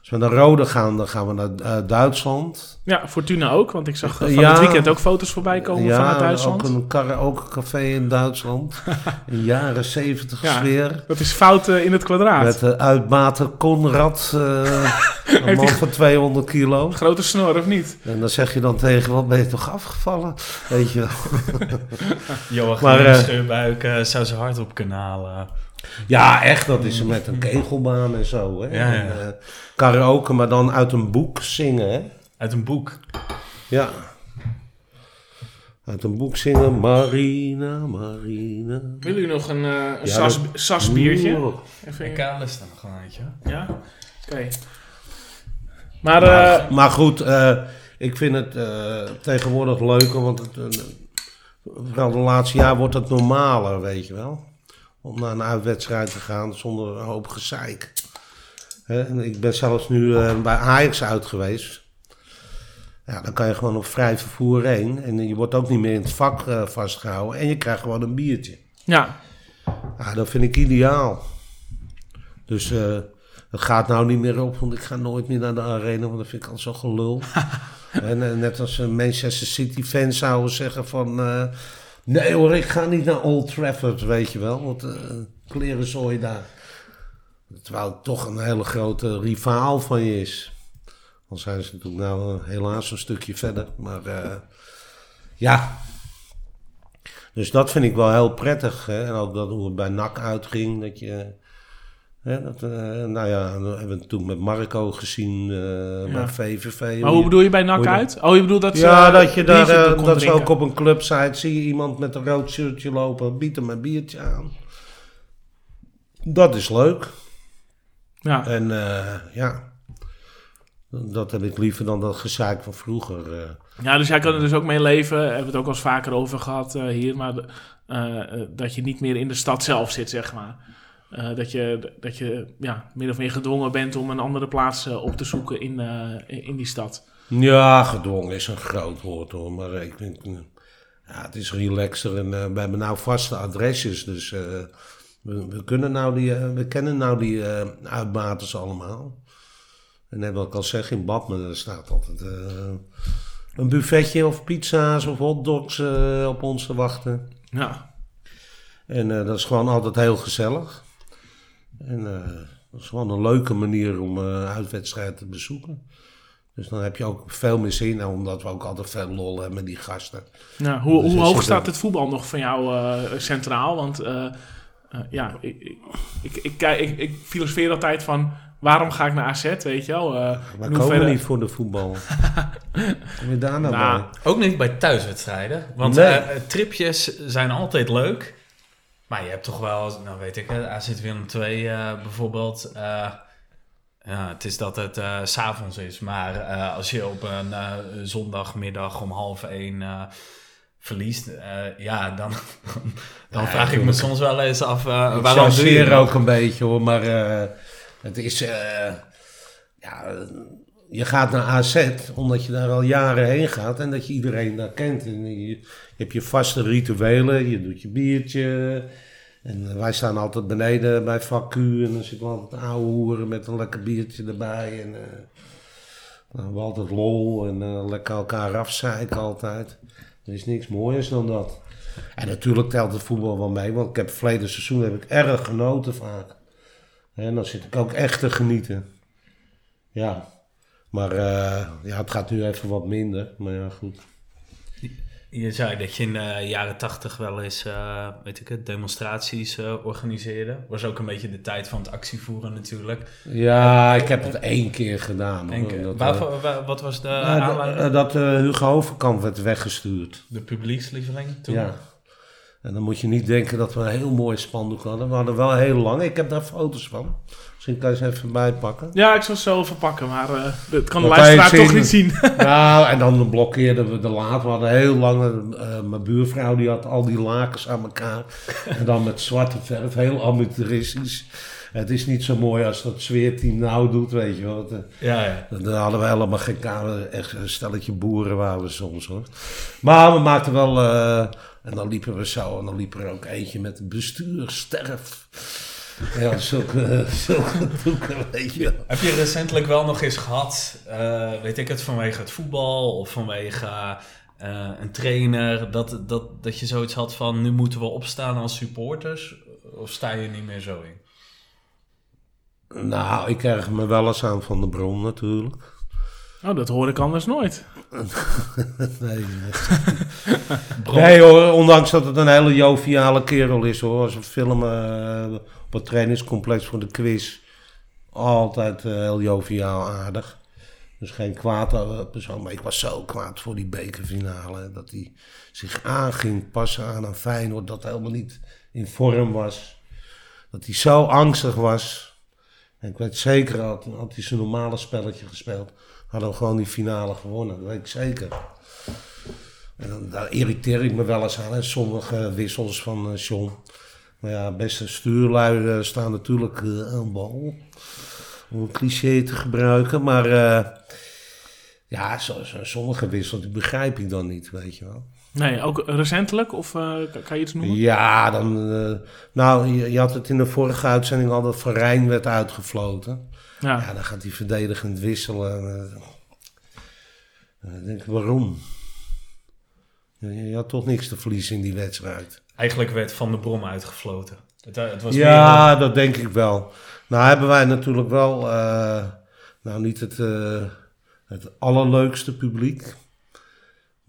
Als we naar Rode gaan, dan gaan we naar eh, Duitsland. Ja, Fortuna ook, want ik zag eh, van Ja. het weekend ook foto's voorbij komen vanuit Duitsland. ook een karaokecafé in Duitsland. [laughs] in jaren zeventig Ja. sfeer. Dat is fout eh, in het kwadraat. Met de Konrad, eh, [laughs] een man van 200 kilo. Grote snor, of niet? En dan zeg je dan tegen, wat ben je toch afgevallen? Weet je. [laughs] Joachim Maar, eh, Scheurbuik eh, zou zijn hart op kanalen. Ja, echt, dat is met een kegelbaan en zo. Hè? Ja, ja. En, eh, karaoke, maar dan uit een boek zingen, hè? Uit een boek. Ja. Uit een boek zingen, Marina, Marina. Willen jullie nog een, eh een Ja, sas, dat- sasbiertje? Oeh. Even, En Kalis dan nog een eentje. ja? Oké. Maar, eh, Maar, maar goed, eh, ik vind het eh, tegenwoordig leuker, want het, vooral de laatste jaar wordt het normaler, weet je wel. Om naar een uitwedstrijd te gaan zonder een hoop gezeik. En ik ben zelfs nu eh, bij Ajax uit geweest. Ja, dan kan je gewoon op vrij vervoer heen. En je wordt ook niet meer in het vak eh, vastgehouden. En je krijgt gewoon een biertje. ja, Ja, dat vind ik ideaal. Dus eh het gaat nou niet meer op, want ik ga nooit meer naar de arena, want dat vind ik al zo gelul. [laughs] en net als een Manchester City fans zouden zeggen van... nee hoor, ik ga niet naar Old Trafford, weet je wel. Want eh klerenzooi daar. Terwijl toch een hele grote rivaal van je is. Al zijn ze natuurlijk nou eh, helaas een stukje verder. Maar eh, ja, dus dat vind ik wel heel prettig. Hè? En ook dat hoe het bij NAC uitging. Dat je, hè, dat, eh, nou ja, dat hebben we toen met Marco gezien eh, bij VVV. maar hoe bedoel je bij NAC uit? Oh, je bedoelt dat ze Ja, eh, dat je daar, eh, dat ze ook op een clubsite zie je iemand met een rood shirtje lopen, bied hem een biertje aan. Dat is leuk. Ja. En eh, ja, dat heb ik liever dan dat gezeik van vroeger. eh. Ja, dus jij kan er dus ook mee leven. Hebben we het ook al eens vaker over gehad eh, hier. Maar eh, eh, dat je niet meer in de stad zelf zit, zeg maar. Eh, dat je, dat je ja, min of meer gedwongen bent om een andere plaats eh, op te zoeken in, eh, in die stad. Ja, gedwongen is een groot woord hoor, maar ik eh, ja, het is relaxer en we hebben nou vaste adresjes, dus we, we, kunnen nou die, we kennen nou die uitbaters allemaal. En net wat ik al zeg, in Badmen er staat altijd een buffetje of pizza's of hotdogs op ons te wachten. Ja, En dat is gewoon altijd heel gezellig. En eh, dat is gewoon een leuke manier om eh uitwedstrijden te bezoeken. Dus dan heb je ook veel meer zin, nou, omdat we ook altijd veel lol hebben met die gasten. Ja, hoe, Dus hoe hoog staat het voetbal nog van jou eh, centraal? Want eh, eh, ja, ik, ik, ik, ik, kijk- ik, ik filosofeer altijd van... waarom ga ik naar AZ, weet je wel? Uh, We komen niet voor de voetbal. [laughs] Kom je daar nou Nou, bij? Ook niet bij thuiswedstrijden. Want Nee. eh, tripjes zijn altijd leuk. Maar je hebt toch wel, nou weet ik, het, AZ Willem II eh, bijvoorbeeld. eh, ja, het is dat het eh, s s'avonds is. Maar eh, als je op een eh, zondagmiddag om half één eh, verliest, eh, ja, dan, [laughs] dan Ja, vraag ik me soms wel eens af eh, waarom doe je ook een beetje hoor, maar eh, het is... eh, ja, je gaat naar AZ omdat je daar al jaren heen gaat en dat je iedereen daar kent. En je, hebt je vaste rituelen, je doet je biertje. En wij staan altijd beneden bij vak en dan zitten we altijd ouwe hoeren met een lekker biertje erbij. En, eh, dan hebben we altijd lol en eh, lekker elkaar afzeiken altijd. Er is niks mooiers dan dat. En natuurlijk telt het voetbal wel mee, want ik heb verleden seizoen heb ik erg genoten vaak. En dan zit ik ook echt te genieten. Ja, maar eh, ja, het gaat nu even wat minder. Maar ja, goed. Je zei dat je in de jaren tachtig wel eens, eh, weet ik het, demonstraties eh, organiseerde. Was ook een beetje de tijd van het actievoeren natuurlijk. Ja, ik heb het één keer gedaan. hoor. Denk, eh, dat, waarvoor- eh, wa- wat was de aanleiding? dat, eh, Hugo Overkamp werd weggestuurd. de publiekslieveling toen? Ja. En dan moet je niet denken dat we een heel mooi spandoek hadden. We hadden wel heel lang. Ik heb daar foto's van. Misschien kan je ze even bijpakken. Ja, ik zal het zo verpakken, maar eh, dat kan de Dat luisteraar toch niet zien. [laughs] Nou, en dan blokkeerden we de laad. We hadden heel lang... eh, mijn buurvrouw die had al die lakens aan elkaar. En dan met zwarte verf. Heel amateuristisch. Het is niet zo mooi als dat zweerteam nou doet, weet je wel. Eh, Ja, ja. Dan hadden we helemaal geen kamer. Echt een stelletje boeren waren we soms hoor. Maar we maakten wel. eh, en dan liepen we zo. En dan liep er ook eentje met bestuur, sterf. Ja, zulke, [laughs] zulke doeken, weet je wel. Heb je recentelijk wel nog eens gehad, eh, weet ik het, vanwege het voetbal of vanwege een trainer, dat, dat, dat je zoiets had van nu moeten we opstaan als supporters? Of sta je niet meer zo in? Nou, ik krijg me wel eens aan van de bron natuurlijk. Oh, dat hoor ik anders nooit. [laughs] Nee, nee hoor, ondanks dat het een hele joviale kerel is hoor. Als we filmen eh, op het trainingscomplex voor de quiz. Altijd eh, heel joviaal aardig. Dus geen kwaad eh, persoon. Maar ik was zo kwaad voor die bekerfinale. Dat hij zich aan ging passen aan een Feyenoord dat helemaal niet in vorm was. Dat hij zo angstig was. En ik weet zeker, had, had hij zijn normale spelletje gespeeld, hadden we gewoon die finale gewonnen. Dat weet ik zeker. En daar irriteer ik me wel eens aan. Sommige wissels van eh John. Maar ja, beste stuurlui eh, staan natuurlijk eh, aan bal. Om een cliché te gebruiken. Maar eh, ja, sommige wissels die begrijp ik dan niet, weet je wel. Nee, ook recentelijk? Of eh, kan- je iets noemen? Ja, dan... eh, nou, je, je had het in de vorige uitzending al dat Van Rijn werd uitgefloten. Ja. Ja, dan gaat hij verdedigend wisselen. Eh, Dan denk ik, waarom? Je, je had toch niks te verliezen in die wedstrijd. Eigenlijk werd Van der Brom uitgefloten. Het, eh, het was Ja, dat denk ik wel. Nou hebben wij natuurlijk wel, eh, nou niet het, eh, het allerleukste publiek.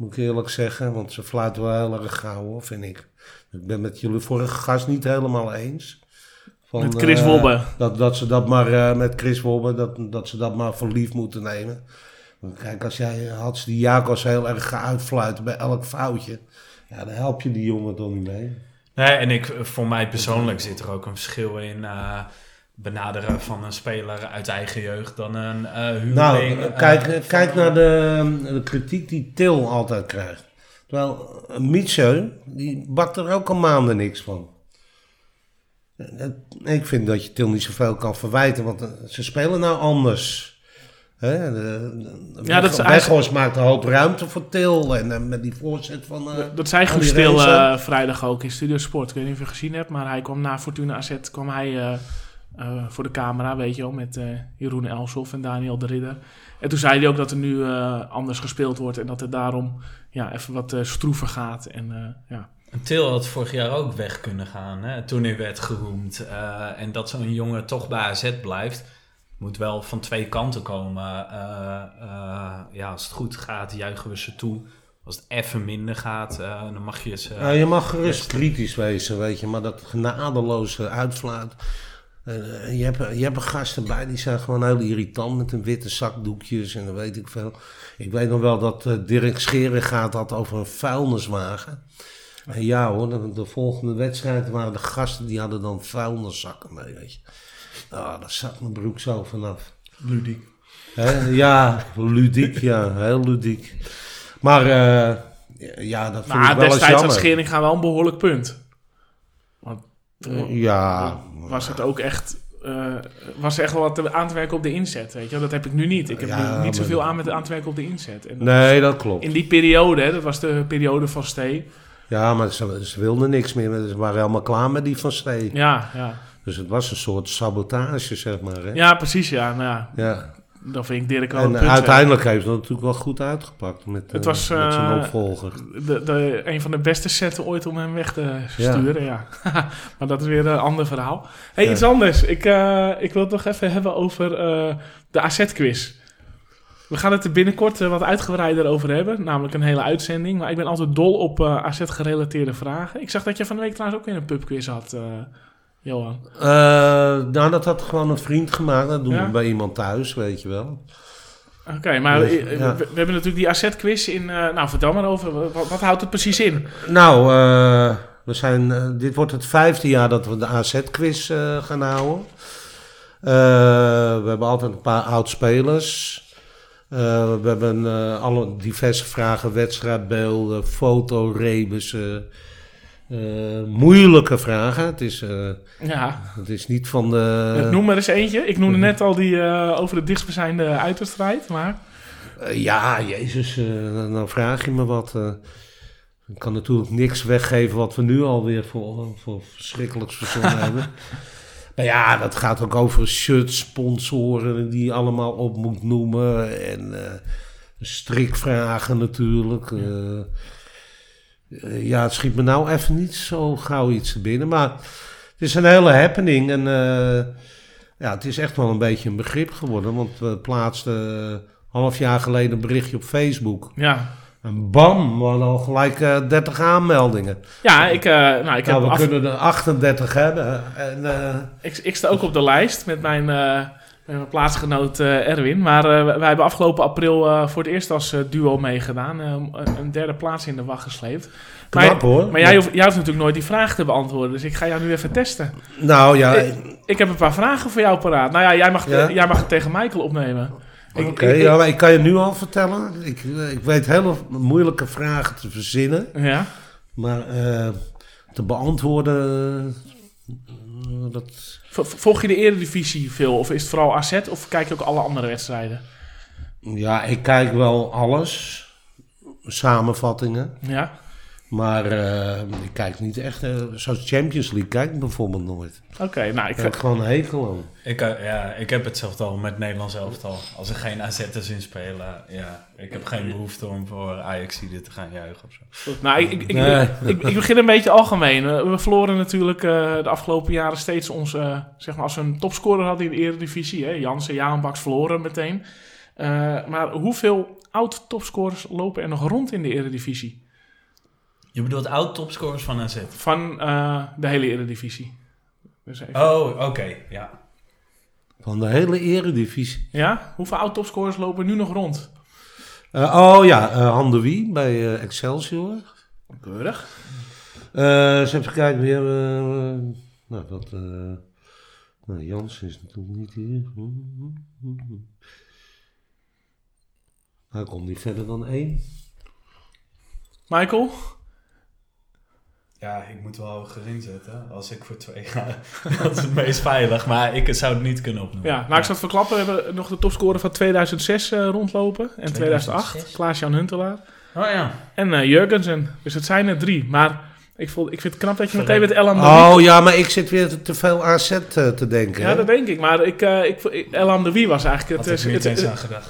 Moet ik eerlijk zeggen, want ze fluiten wel heel erg gauw hoor, vind ik. Ik ben met jullie vorige gast niet helemaal eens. Van, Met Chris eh, Wobbe. Dat, dat ze dat maar, eh, met Chris Wobbe, dat, dat ze dat maar voor lief moeten nemen. Want kijk, als jij had die Jacobs heel erg gaat uitfluiten bij elk foutje. Ja, dan help je die jongen toch niet mee. Nee, en ik, voor mij persoonlijk zit er ook een verschil in eh, benaderen van een speler uit eigen jeugd dan een eh huurling. Nou, eh, kijk, van- kijk naar de, de kritiek die Til altijd krijgt. Terwijl uh, Mietje, die bakt er ook al maanden niks van. Dat- Ik vind dat je Til niet zoveel kan verwijten, want eh, ze spelen nou anders. Hè? De, de, Ja, dat is Weghorst maakt een hoop ruimte voor Til. En eh, met die voorzet van... eh, Dat zei Guus eh, vrijdag ook in Studio Sport. Ik weet niet of je gezien hebt, maar hij kwam na Fortuna AZ kwam hij, eh, eh, voor de camera, weet je wel, met eh, Jeroen Elshoff en Daniel de Ridder. En toen zei hij ook dat er nu eh, anders gespeeld wordt en dat het daarom ja, even wat eh, stroever gaat. En, eh, ja. En Til had vorig jaar ook weg kunnen gaan hè, toen hij werd geroemd. Eh, en dat zo'n jongen toch bij AZ blijft, moet wel van twee kanten komen. Eh, eh, ja, als het goed gaat, juichen we ze toe. Als het even minder gaat, eh, dan mag je ze... Ja, je mag gerust kritisch wezen, weet je, maar dat genadeloze uitfluit. En, eh, je, hebt, je hebt er gasten bij die zijn gewoon heel irritant met hun witte zakdoekjes en dan weet ik veel. Ik weet nog wel dat eh, Dirk Scheren gaat had over een vuilniswagen. En ja hoor, de, de volgende wedstrijd waren de gasten die hadden dan vuilniszakken mee, weet je. Nou, daar zat mijn broek zo vanaf. Ludiek. Hè, ja, ludiek, ja, heel ludiek. Maar eh, ja, dat vind Maar ik wel eens destijds had jammer. Scheringa wel een behoorlijk punt. Toen Ja, was het ook echt... eh, was er echt wel wat aan te werken op de inzet, weet je wel. Dat heb ik nu niet. Ik heb Ja, nu niet maar- zoveel aan met aan te werken op de inzet. En dat nee, dat klopt. In die periode, hè, dat was de periode van Stee. Ja, maar ze, ze wilden niks meer. Ze waren helemaal klaar met die van Stee. Ja, ja. Dus het was een soort sabotage, zeg maar. Hè? ja, precies. Ja, nou ja, Ja. Dan vind ik Dirk een En uiteindelijk heeft het natuurlijk wel goed uitgepakt met, Het eh, was, met zijn eh, opvolger. De, de, een van de beste setten ooit om hem weg te sturen, ja. [laughs] maar dat is weer een ander verhaal. hey, Ja. iets anders. Ik, eh, ik wil het nog even hebben over de AZ-quiz. We gaan het er binnenkort wat uitgebreider over hebben. Namelijk een hele uitzending. Maar ik ben altijd dol op eh, AZ-gerelateerde vragen. Ik zag dat je van de week trouwens ook weer een pubquiz had, Johan. Eh, nou, dat had gewoon een vriend gemaakt. Dat doen Ja? we bij iemand thuis, weet je wel. Oké, maar Dus, ja. we, hebben natuurlijk die AZ-quiz in... eh, nou, vertel maar over. Wat, wat houdt het precies in? Nou, eh, we zijn, dit wordt het vijfde jaar dat we de AZ-quiz gaan houden. We hebben altijd een paar oud-spelers. We hebben alle diverse vragen, wedstrijdbeelden, fotorebussen. Eh moeilijke vragen. Het is, eh, Ja, het is niet van de... noem maar eens eentje. Ik noemde net al die eh, over de dichtstbijzijnde uitwedstrijd, maar... Ja, jezus, dan vraag je me wat. ik kan natuurlijk niks weggeven wat we nu alweer voor, voor verschrikkelijks verzonnen [laughs] hebben. Maar ja, dat gaat ook over shirts, sponsoren die je allemaal op moet noemen. En strikvragen natuurlijk. eh. Eh, ja, het schiet me nou even niet zo gauw iets te binnen. Maar het is een hele happening. En eh, ja, het is echt wel een beetje een begrip geworden. Want we plaatsten eh, half jaar geleden een berichtje op Facebook. Ja, En bam, we hadden al gelijk eh 30 aanmeldingen. ja ik, eh, nou, ik, heb nou, we af- kunnen er 38 hebben. En, ik, ik sta ook op de lijst met mijn, met mijn plaatsgenoot eh, Erwin. Maar eh, wij hebben afgelopen april eh, voor het eerst als duo meegedaan. een, derde plaats in de wacht gesleept. knap hoor. Maar jij hoeft, jij hoeft natuurlijk nooit die vraag te beantwoorden. Dus ik ga jou nu even testen. Nou ja, Ik, ik heb een paar vragen voor jou paraat. Nou ja, jij mag, Ja? jij mag het tegen Michael opnemen. Oké. ja, maar ik kan je nu al vertellen. Ik, ik weet hele moeilijke vragen te verzinnen. Ja? Maar te beantwoorden, dat... Volg je de Eredivisie veel? Of is het vooral AZ? Of kijk je ook alle andere wedstrijden? Ja, ik kijk wel alles. Samenvattingen. Ja? Maar eh, ik kijk niet echt... eh, zoals Champions League kijk ik bijvoorbeeld nooit. Oké, nou, ik heb gewoon een hekel aan. Ik, eh, ja, ik heb hetzelfde al met Nederlands elftal. Als er geen AZ'ers in spelen, ja, ik heb geen behoefte om voor Ajax hier te gaan juichen of zo. Nou, ik, ik, ik, Nee. ik, ik begin een beetje algemeen. We verloren natuurlijk eh, de afgelopen jaren steeds onze... zeg maar, als we een topscorer hadden in de Eredivisie... Hè, Jansen, Jaanbaks verloren meteen. Eh, maar hoeveel oud-topscorers lopen er nog rond in de Eredivisie? Je bedoelt oud-topscorers van AZ? Van eh, de hele Eredivisie. Dus even- Oh, oké, ja. Van de hele eredivisie. Ja? Hoeveel oud-topscorers lopen nu nog rond? Eh, oh ja, eh Han de Wie bij eh, Excelsior. Keurig. Eh eens even kijken weer. eh, nou, dat. eh nou, Jans is natuurlijk niet hier. Hij komt niet verder dan één. Michael? Ja, ik moet wel hoger inzetten als ik voor twee ga. [laughs] dat is het meest veilig, maar ik zou het niet kunnen opnoemen. Ja, nou ik zal het verklappen. We hebben nog de topscorer van 2006 eh, rondlopen. En 2008. 2006? Klaas-Jan Huntelaar. Oh ja. En eh Jurgensen. Dus het zijn er drie. Maar ik, vond, ik vind het knap dat je meteen met Elan de Oh ja, maar ik zit weer te, veel AZ eh, te denken. Ja, hè? dat denk ik. Maar ik, eh ik, Elan de Wie was eigenlijk het, het,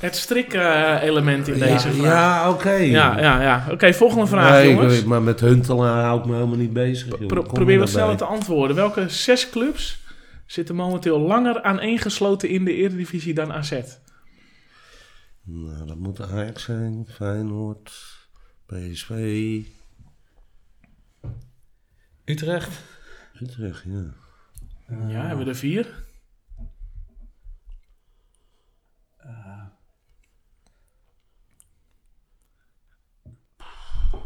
het, strik-element in deze ja, vraag. ja oké. Ja, ja, ja. Oké, volgende vraag, Nee, ik jongens. weet- maar met Huntelaar hou ik me helemaal niet bezig. Pro- probeer er wat sneller te antwoorden. Welke zes clubs zitten momenteel langer aaneengesloten in de Eredivisie dan AZ? Nou, dat moet Ajax zijn, Feyenoord, PSV, Utrecht? Utrecht, ja. Ja, hebben we er vier.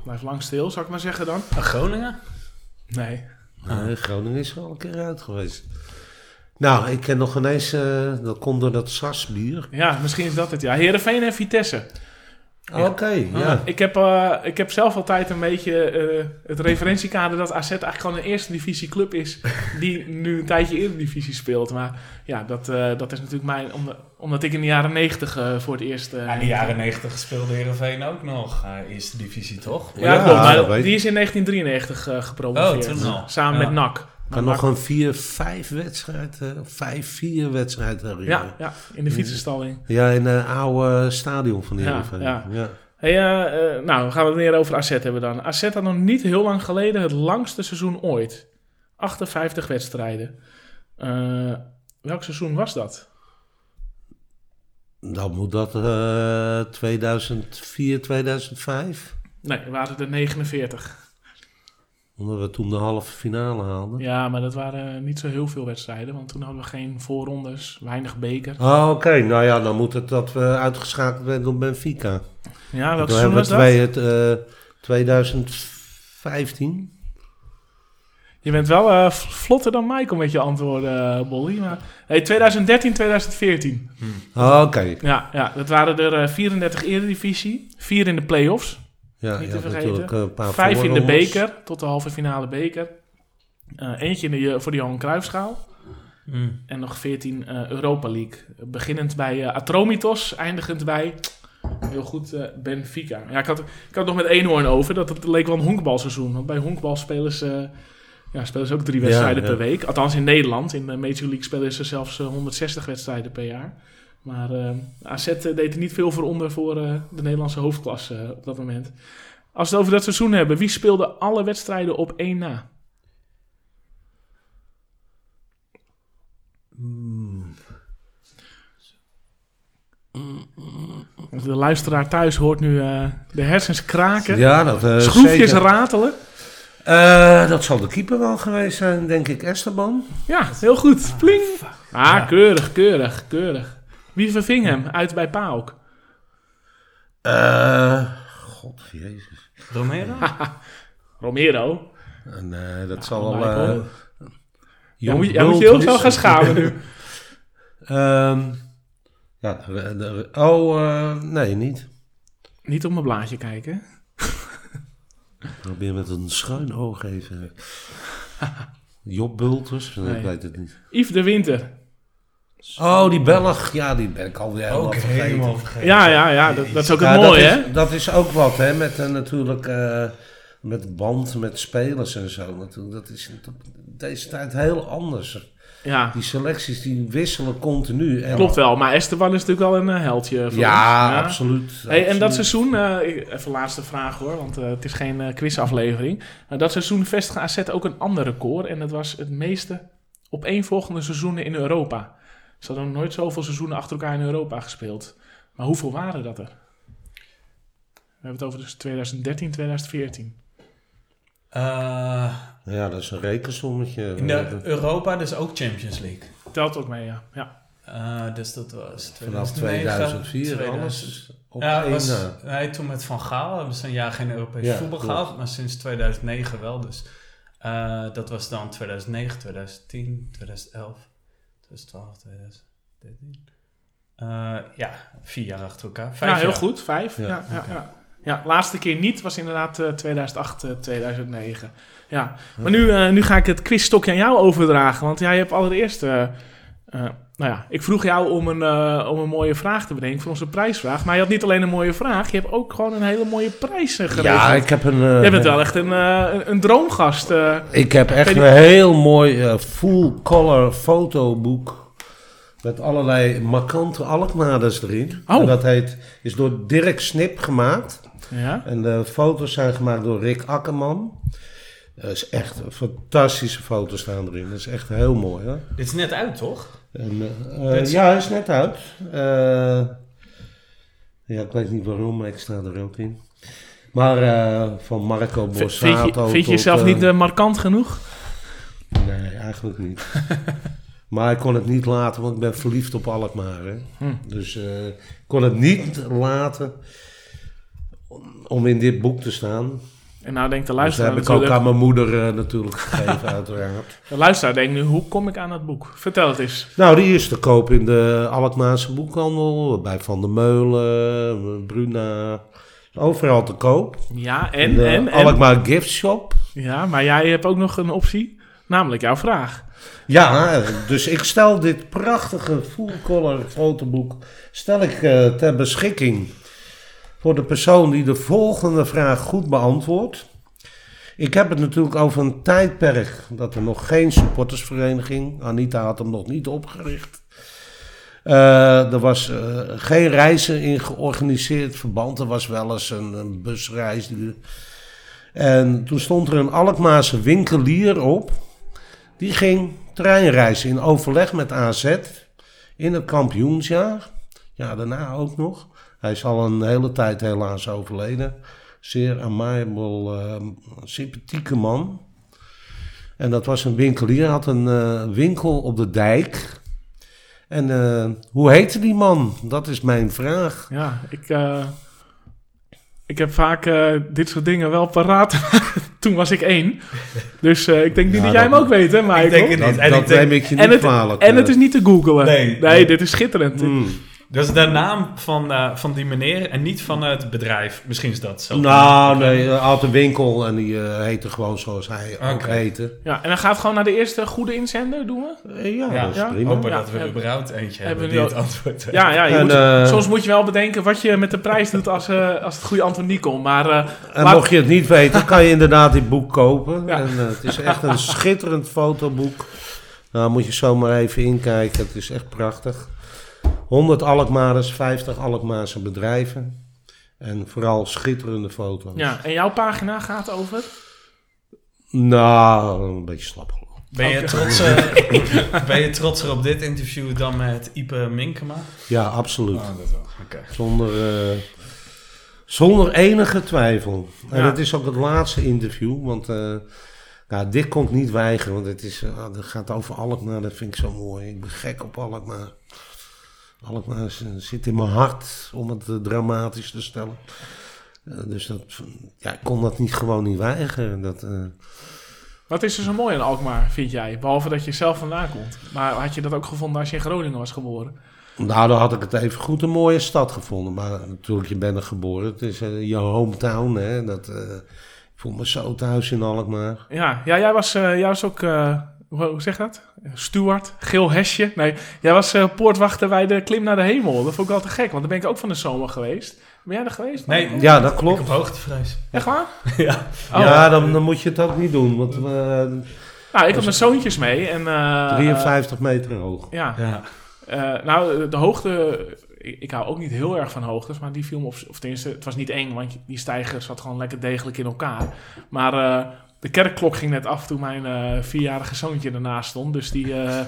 Blijf lang stil, zou ik maar zeggen dan. Uh, Groningen? Nee. Nee, Groningen is er al een keer uit geweest. Nou, ik ken nog ineens, eh dat komt door dat Sasbier. Ja, misschien is dat het. Ja, Heerenveen en Vitesse. Oké, ja. Ik heb, eh, ik heb zelf altijd een beetje eh, het referentiekader dat AZ eigenlijk gewoon een eerste divisie club is [laughs] die nu een tijdje Eredivisie speelt. Maar ja, dat, eh, dat is natuurlijk mijn, omdat, omdat ik in de jaren negentig eh, voor het eerst... eh, Ja, in de jaren 90 speelde Heerenveen ook nog uh, eerste divisie, toch? Ja, dat die is in 1993 eh, gepromoveerd. Oh, toen al. Samen Ja. met NAC. Kan Maar nog een 4-5 wedstrijd, eh 5-4 wedstrijd herinneren. Ja, ja, in de fietsenstalling. Ja, in het oude stadion van Ja, Heerenveen. ja. ja. Hey, eh, eh, nou, gaan we het meer over AZ hebben dan. AZ had nog niet heel lang geleden het langste seizoen ooit. 58 wedstrijden. Eh, welk seizoen was dat? Dan moet dat eh 2004, 2005. Nee, waren er 49. Omdat we toen de halve finale haalden. Ja, maar dat waren niet zo heel veel wedstrijden. Want toen hadden we geen voorrondes, weinig beker. Oh, oké. Nou ja, dan moet het dat we uitgeschakeld werden door Benfica. Ja, welk Toen seizoen hebben was dat? twee, het, eh 2015. Je bent wel eh, vlotter dan Michael met je antwoorden, eh, Bolly. Maar, hey, 2013, 2014. Oh, oké. Ja, ja, dat waren er eh, 34 eredivisie, 4 in de play-offs, Ja, Niet te vergeten. een paar 5 in de beker, tot de halve finale beker. Eh, eentje in de, je- voor de Johan Cruijffschaal. Hmm. En nog 14 eh, Europa League. Beginnend bij eh, Atromitos, eindigend bij, heel goed, eh, Benfica. Ja, ik had, ik had het nog met Eenhoorn over, dat het leek wel een honkbalseizoen. Want bij honkbal spelen ze, ja, spelen ze ook drie wedstrijden ja. per week. Althans in Nederland. In de Major League spelen ze zelfs eh, 160 wedstrijden per jaar. Maar eh, AZ deed er niet veel voor onder voor eh, de Nederlandse hoofdklasse eh, op dat moment. Als we het over dat seizoen hebben, wie speelde alle wedstrijden op één na? De luisteraar thuis hoort nu eh, de hersens kraken, Ja, dat eh, schroefjes zeker. ratelen. Eh, dat zal de keeper wel geweest zijn, denk ik, Esteban. Ja, heel goed. Pling. Ah, keurig, keurig, keurig. Wie verving hem uit bij PAOK? Eh, God, jezus. Romero? [laughs] Romero. En, eh, dat Ja, zal wel... Eh, Ja, Jan moet, je- moet heel zo gaan schamen nu. [laughs] Ehm, ja, de- de- oh, eh, nee, niet. Niet op mijn blaadje kijken. Ik probeer met een schuin oog even... [laughs] Job Bulters? Nee, Nee. ik weet het niet. Yves de Winter. Oh, die Belg. Ja, die ben ik alweer helemaal Ook vergeten. helemaal vergeten. Ja, ja, ja. Dat, dat is ook het Ja, mooie, dat hè? is, dat is ook wat, hè. Met eh, natuurlijk... eh, met band, met spelers en zo natuurlijk. Dat is deze tijd heel anders. Ja, Die selecties die wisselen continu. En klopt wel. Maar Esteban is natuurlijk wel een eh, heldje voor Ja, ons. absoluut. Hey, en dat seizoen, eh, ik- even laatste vraag hoor, want het is geen quizaflevering. Maar dat seizoen vestigde AZ ook een ander record. En dat was het meeste opeenvolgende seizoenen in Europa. Ze hadden nog nooit zoveel seizoenen achter elkaar in Europa gespeeld. Maar hoeveel waren dat er? We hebben het over dus 2013, 2014. Eh, Ja, dat is een rekensommetje. in de Europa dus ook Champions League. Telt ook mee, ja. ja. Eh, dus dat was Vanaf 2009, 2004, 2000. alles op Ja, één was, nee, toen met Van Gaal hebben ze een jaar geen Europees Ja, voetbal klopt. gehad, maar sinds 2009 wel. Dus eh, dat was dan 2009, 2010, 2011, 2012, 2013. Eh, ja, vier jaar achter elkaar. Vijf ja, heel jaar. goed. Vijf. Ja, Ja, ja, ja, ja. laatste keer niet was inderdaad eh, 2008, eh, 2009. Ja, maar nu, eh, nu ga ik het quizstokje aan jou overdragen. Want jij hebt allereerst... nou ja, ik vroeg jou om een, eh, om een mooie vraag te bedenken voor onze prijsvraag. Maar je had niet alleen een mooie vraag, je hebt ook gewoon een hele mooie prijs eh, geregeld. Ja, ik heb een... Jij bent wel echt een, een, een droomgast. Ik heb echt een heel mooi full-color fotoboek. Met allerlei markante Alkmaarders erin. Oh. En dat heet, is door Dirk Snip gemaakt. ja? En de foto's zijn gemaakt door Rick Akkerman. Dat is echt fantastische foto's staan erin. Dat is echt heel mooi. Hè? Dit is net uit, toch? En, eh, is- ja, hij is net uit. Eh, ja, ik weet niet waarom, maar ik sta er ook in. Maar eh, van Marco Borsato Vind je, vind je tot, jezelf eh, niet eh, markant genoeg? Nee, eigenlijk niet. [laughs] maar ik kon het niet laten, want ik ben verliefd op Alkmaar. Hè? Hm. Dus eh, ik kon het niet laten om- om in dit boek te staan. En nou denkt de Dus dat luisteraar heb ik ook aan mijn moeder eh, natuurlijk gegeven, [laughs] uiteraard. De luisteraar denkt nu, hoe kom ik aan het boek? Vertel het eens. Nou, die is te koop in de Alkmaarse boekhandel, bij Van der Meulen, Bruna. Overal te koop. Ja, In en, de en, en. Alkmaar Gift Shop. Ja, maar jij hebt ook nog een optie, namelijk jouw vraag. Ja, dus ik stel dit prachtige full-color fotoboek stel ik, eh, ter beschikking voor de persoon die de volgende vraag goed beantwoordt. Ik heb het natuurlijk over een tijdperk dat er nog geen supportersvereniging, Anita had hem nog niet opgericht. Eh, er was eh, geen reizen in georganiseerd verband. Er was wel eens een, busreis. En toen stond er een Alkmaarse winkelier op. Die ging treinreizen in overleg met AZ in het kampioensjaar. Ja, daarna ook nog. Hij is al een hele tijd helaas overleden. Zeer amabel, eh, sympathieke man. En dat was een winkelier, hij had een eh, winkel op de dijk. En eh, hoe heette die man? Dat is mijn vraag. Ja, ik, eh, ik heb vaak dit soort dingen wel paraat. [laughs] Toen was ik één. Dus eh, ik denk niet Ja, dat jij hem ook weet, hè, Michael? denk het Dat, niet. En dat ik denk- neem ik je en, niet het, kwalijk. en het is niet te googlen. Nee, nee, nee. dit is schitterend. Mm. Dus de naam van, eh, van die meneer en niet van het bedrijf. Misschien is dat zo. Nou, nee, hij had een winkel en die eh, heette gewoon zoals hij ook Oké. heette. Ja, en dan gaat gewoon naar de eerste goede inzender, doen we? Eh, ja, Ja, dat is ja. prima. Hopen Ja, dat we er überhaupt eentje hebben hebben we die het antwoord heeft. Ja, ja je En, moet, soms moet je wel bedenken wat je met de prijs doet als, eh, als het goede antwoord niet komt. Maar eh, En laat- mocht je het niet weten, kan je inderdaad dit boek kopen. Ja. En, het is echt een [laughs] schitterend fotoboek. Nou, moet je zomaar even inkijken. Het is echt prachtig. 100 Alkmaarders, 50 Alkmaarse bedrijven. En vooral schitterende foto's. ja, en jouw pagina gaat over? Nou, een beetje slap. Ben, je Oké. trots, eh, [laughs] ben je trotser op dit interview dan met Ipe Minkema? Ja, absoluut. Oh, dat wel. Oké. Zonder, eh, zonder enige twijfel. En Ja. het is ook het laatste interview, want eh nou, dit kon ik niet weigeren, want het, is, eh, het gaat over Alkmaar, dat vind ik zo mooi. Ik ben gek op Alkmaar. Alkmaar is- zit in mijn hart, om het eh, dramatisch te stellen. Eh, dus dat, ja, ik kon dat niet gewoon niet weigeren. Dat, eh, Wat is er zo mooi aan Alkmaar, vind jij? Behalve dat je zelf vandaan komt. Maar had je dat ook gevonden als je in Groningen was geboren? Nou, dan had ik het even goed een mooie stad gevonden. Maar natuurlijk, je bent er geboren. Het is eh, je hometown, hè. Dat, eh, ik voel me zo thuis in Alkmaar. Ja, ja jij, was, eh, jij was ook, eh, hoe, hoe zeg je dat? Steward, geel hesje. Nee, jij was eh, poortwachter bij de Klim naar de Hemel. Dat vond ik wel te gek, want daar ben ik ook van de zomer geweest. Ben jij er geweest? Nee, Ja, dat ik klopt. op hoogtevrees. Echt waar? [laughs] ja. Oh. Ja, dan, dan moet je het ook niet doen. Want we Nou, ik had mijn zoontjes mee. En, eh, 53 meter hoog. ja, ja. Eh, nou, de hoogte. Ik, ik hou ook niet heel erg van hoogtes, maar die viel me op. Of tenminste, het was niet eng, want die stijger zat gewoon lekker degelijk in elkaar. Maar eh, de kerkklok ging net af toen mijn eh, vierjarige zoontje ernaast stond. Dus die eh, eh,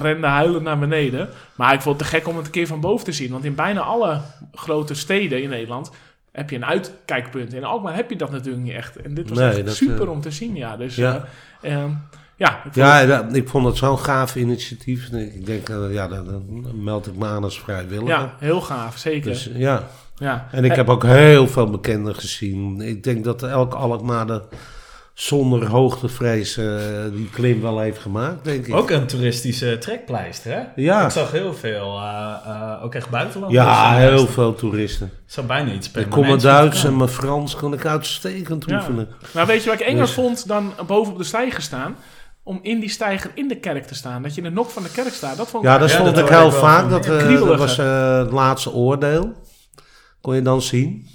rende huilend naar beneden. Maar ik vond het te gek om het een keer van boven te zien. Want in bijna alle grote steden in Nederland heb je een uitkijkpunt. In Alkmaar heb je dat natuurlijk niet echt. En dit was Nee, echt dat, super om te zien, ja. Dus ja. ja, ehm, ja, ik vond Ja, dat- ik vond het zo'n gaaf initiatief. Ik denk, ja, dan, meld ik me aan als vrijwilliger. ja, heel gaaf, zeker. Dus, ja. ja. En ik heb ook heel veel bekenden gezien. Ik denk dat elke Alkmaarder zonder hoogtevrees eh, die klim wel heeft gemaakt, denk ik. Ook een toeristische trekpleister, hè? Ja. Ik zag heel veel, eh, eh, ook echt buitenlanders. Ja, heel veel toeristen. Ik zou bijna iets Ik kon mijn Duits en mijn Frans kon ik uitstekend Ja. oefenen. Nou, weet je wat ik enger Dus- vond dan boven op de stijger staan? Om in die stijger in de kerk te staan. Dat je in de nok van de kerk staat. Dat vond ik Ja, dat Ja, stond dat ik heel vaak. Dat, eh, dat was het laatste oordeel. Kon je dan zien.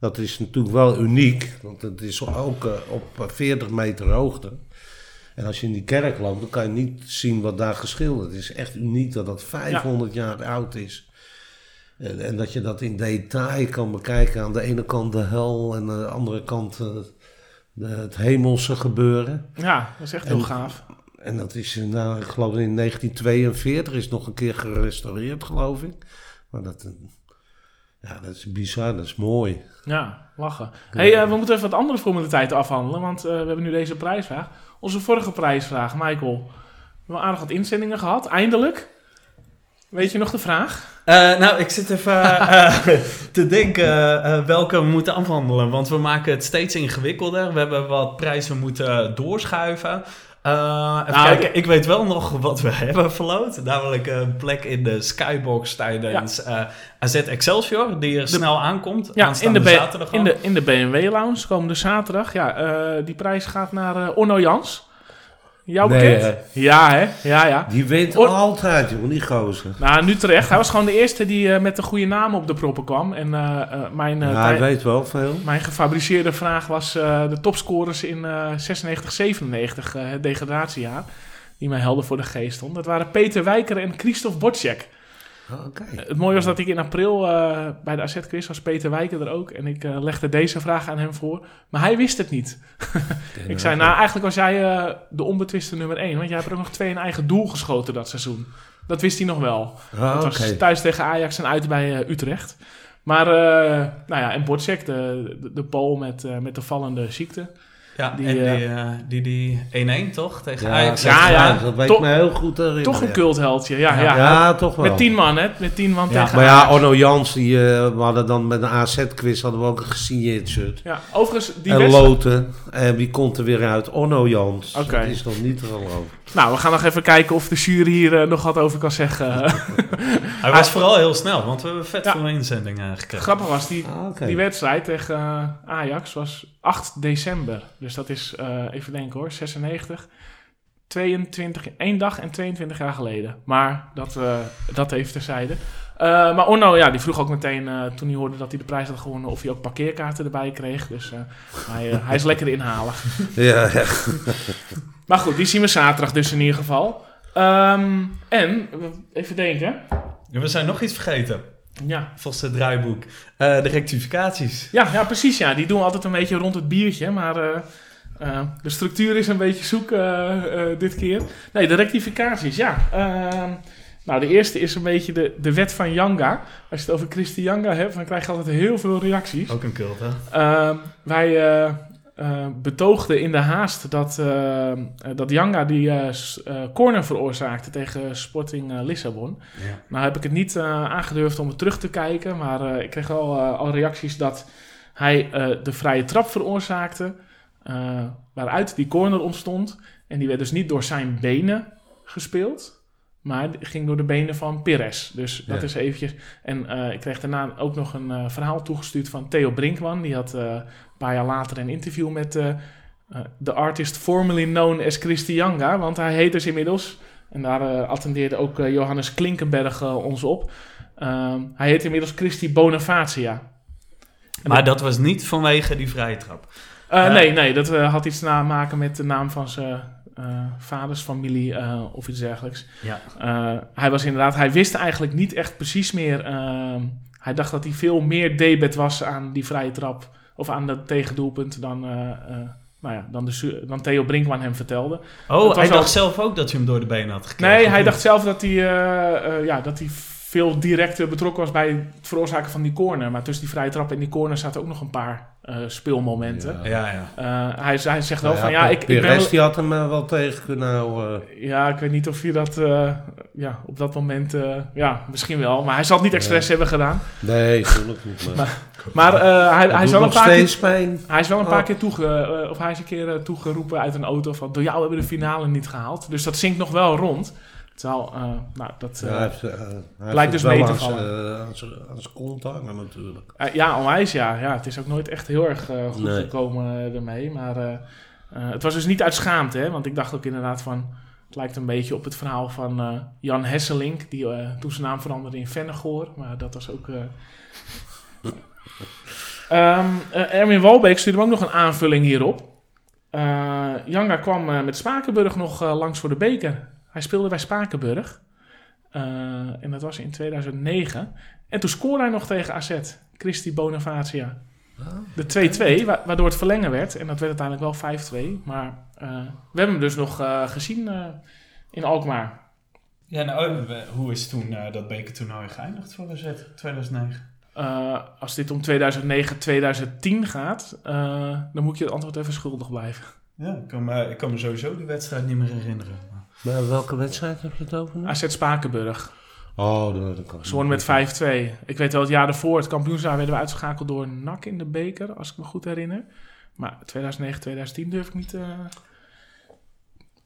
Dat is natuurlijk wel uniek. Want het is ook eh, op eh, 40 meter hoogte. En als je in die kerk loopt, dan kan je niet zien wat daar geschilderd is. Het is echt uniek dat dat 500 jaar oud is. En, en dat je dat in detail kan bekijken. Aan de ene kant de hel en aan de andere kant eh, de, het hemelse gebeuren. Ja, dat is echt heel gaaf. En dat is, eh, nou, ik geloof in 1942 is nog een keer gerestaureerd, geloof ik. Maar dat, eh, Ja, dat is bizar, dat is mooi. Ja, lachen. hey, eh, we moeten even wat andere formaliteiten afhandelen, want eh, we hebben nu deze prijsvraag. Onze vorige prijsvraag, Michael. We hebben aardig wat inzendingen gehad, eindelijk. Weet je nog de vraag? Eh, nou, ik zit even eh, [laughs] te denken eh, welke we moeten afhandelen. Want we maken het steeds ingewikkelder. We hebben wat prijzen moeten doorschuiven. Eh, even Nou, kijken, ik weet wel nog wat we [laughs] hebben verloot. Namelijk een plek in de Skybox tijdens eh, AZ Excelsior. Die er snel aankomt. Ja, in de, zaterdag in, de, in de BMW Lounge komende zaterdag. Ja, eh, die prijs gaat naar eh, Onno Jans. Jou Nee, bekend? Ja, hè? Ja, ja. Die wint Or- altijd, jongen, die gozer. Nou, nu terecht. Hij was gewoon de eerste die eh, met de goede naam op de proppen kwam. En eh, eh, mijn, Ja, hij weet wel veel. mijn gefabriceerde vraag was de topscorers in eh 96, 97, eh, het degradatiejaar. Die mij helden voor de geest stond. Dat waren Peter Wijker en Christophe Bocek. Ah, Oké. Het mooie was dat ik in april eh, bij de AZ-quiz was Peter Wijker er ook. En ik eh, legde deze vraag aan hem voor. Maar hij wist het niet. [laughs] Ik zei, nou eigenlijk was jij eh, de onbetwiste nummer 1. Want jij hebt er ook nog twee in eigen doel geschoten dat seizoen. Dat wist hij nog wel. Ah, oké. was thuis tegen Ajax en uit bij eh, Utrecht. Maar, eh, nou ja, en Bocek, de, de, de Pool met, eh, met de vallende ziekte. Ja, die, en die, eh, eh, die, die 1-1 toch? Tegen Ja, Ajax. Ja, ja. dat weet Toch- ik me heel goed herinneren. Toch een cultheldje, ja. Ja. ja, Ja, toch wel. Met tien man, hè? Met tien man Ja, tegen Maar ja. Orno Jans, die, eh, we hadden dan met een AZ-quiz hadden we ook een gesigneerd shirt. Ja, overigens, die en. Loten. En wie komt er weer uit? Orno Jans. Oké. Dat is toch niet te geloven. Nou, we gaan nog even kijken of de jury hier eh, nog wat over kan zeggen. [laughs] Hij was vooral heel snel, want we hebben vet Ja. veel inzendingen gekregen. Grappig was, die, Ah, die wedstrijd tegen eh, Ajax was 8 december. Dus dat is, eh, even denken hoor, 96. 22, één dag en 22 jaar geleden. Maar dat, eh, dat even terzijde. Eh, maar Orno, ja, die vroeg ook meteen eh, toen hij hoorde dat hij de prijs had gewonnen... of hij ook parkeerkaarten erbij kreeg. Dus eh, hij, hij is lekker inhalig. [laughs] Ja, ja. Maar goed, die zien we zaterdag dus in ieder geval. Ehm, en, even denken. Ja, we zijn nog iets vergeten. Ja, Volgens het draaiboek. Eh, de rectificaties. Ja, ja, precies. Ja. Die doen we altijd een beetje rond het biertje. Maar eh, eh, de structuur is een beetje zoek dit keer. Nee, de rectificaties, ja. Ehm, nou, de eerste is een beetje de, de wet van Yanga. Als je het over Christy Yanga hebt, dan krijg je altijd heel veel reacties. Ook een cult, hè? Ehm, wij eh, betoogden in de haast dat, eh, eh, dat Yanga die corner veroorzaakte tegen Sporting Lissabon. Ja. Nou heb ik het niet aangedurfd om het terug te kijken, maar ik kreeg wel al reacties dat hij de vrije trap veroorzaakte, waaruit die corner ontstond. En die werd dus niet door zijn benen gespeeld, maar die ging door de benen van Perez. Dus dat Ja. is eventjes... En eh, ik kreeg daarna ook nog een eh, verhaal toegestuurd van Theo Brinkman. Die had eh, een paar jaar later een interview met de artist formerly known as Christy Yanga, want hij heet dus inmiddels... En daar attendeerde ook Johannes Klinkenberg ons op. Ehm, hij heet inmiddels Christy Bonavacia. En Maar dat was niet vanwege die vrije trap. Nee, nee, dat had iets te maken met de naam van zijn eh, vaders familie eh, of iets dergelijks. Ja. Eh, hij was inderdaad, hij wist eigenlijk niet echt precies meer. ehm, hij dacht dat hij veel meer debet was aan die vrije trap of aan dat tegendoelpunt dan, nou ja, dan, de, dan Theo Brinkman hem vertelde. Oh, hij al- dacht zelf ook dat je hem door de benen had gekregen. Nee, hij dacht zelf dat hij, ja, dat hij veel directer betrokken was bij het veroorzaken van die corner. Maar tussen die vrije trap en die corner zaten ook nog een paar eh, speelmomenten. Ja. Ja, ja. Eh, hij, hij zegt wel Nou van ja, ik, ik ben die had hem eh, wel tegen kunnen houden. Ja, ik weet niet of je dat ja, op dat moment... ja, misschien wel. Maar hij zal het niet expres hebben gedaan. Nee, natuurlijk niet. Maar, Maar hij, hij, is wel een paar keer, steeds pijn. hij is wel een paar Oh. keer toege, of hij is een keer toegeroepen uit een auto van... Door jou hebben we de finale niet gehaald. Dus dat zinkt nog wel rond. Terwijl, eh, nou, dat... Ja, eh, hij heeft, eh, hij heeft dus het mee te aan vallen. zijn- aan zijn- aan zijn kont hangen natuurlijk. Ja, onwijs ja. ja. Het is ook nooit echt heel erg goed Nee. gekomen ermee. Maar het was dus niet uit schaamte. Hè? Want ik dacht ook inderdaad van... Het lijkt een beetje op het verhaal van Jan Hesselink. Die toen zijn naam veranderde in Vennegoor. Maar dat was ook... eh [laughs] Ehm, eh, Erwin Walbeek stuurde me ook nog een aanvulling hierop. Janga kwam met Spakenburg nog langs voor de beker. Hij speelde bij Spakenburg. Eh, en dat was in 2009. En toen scoorde hij nog tegen AZ. Christy Bonavacia. De 2-2, wa- waardoor het verlengen werd. En dat werd uiteindelijk wel 5-2. Maar eh, we hebben hem dus nog eh, gezien in Alkmaar. Ja, nou, eh, hoe is toen dat bekertoernooi geëindigd voor AZ 2009? Eh, eh, als dit om 2009, 2010 gaat, dan moet je het antwoord even schuldig blijven. Ja, ik kan, me, ik kan me sowieso die wedstrijd niet meer herinneren. Maar welke wedstrijd heb je het over? nu? AZ Spakenburg. Oh, dat, dat kan Ze wonnen met 5-2. Ik weet wel, het jaar daarvoor, het kampioensjaar, werden we uitgeschakeld door NAC in de beker, als ik me goed herinner. Maar 2009, 2010 durf ik niet... eh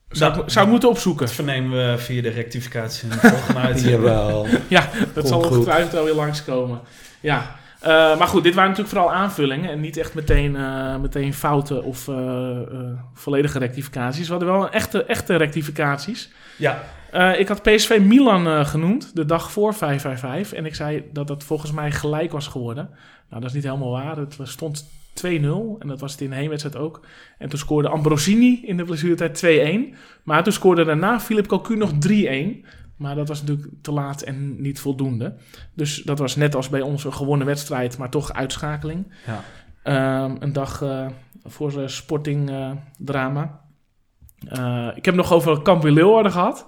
zou, ik, Nou, zou ik moeten opzoeken. Dat vernemen we via de rectificatie de volgende [laughs] uitzending. Jawel. Ja, dat Komt zal ongetwijfeld wel weer langskomen. Ja, Eh, maar goed, dit waren natuurlijk vooral aanvullingen en niet echt meteen, eh, meteen fouten of eh, volledige rectificaties. We hadden wel echte, echte rectificaties. Ja, ik had PSV Milan genoemd, de dag voor 555. En ik zei dat dat volgens mij gelijk was geworden. Nou, dat is niet helemaal waar. Het stond 2-0 en dat was het in de heenwedstrijd ook. En toen scoorde Ambrosini in de blessuretijd 2-1. Maar toen scoorde daarna Philip Cocu nog 3-1. Maar dat was natuurlijk te laat en niet voldoende. Dus dat was net als bij ons een gewonnen wedstrijd, maar toch uitschakeling. Ja. Ehm, een dag eh, voor de sporting eh, drama. Ik heb nog over Cambuur Leeuwarden gehad.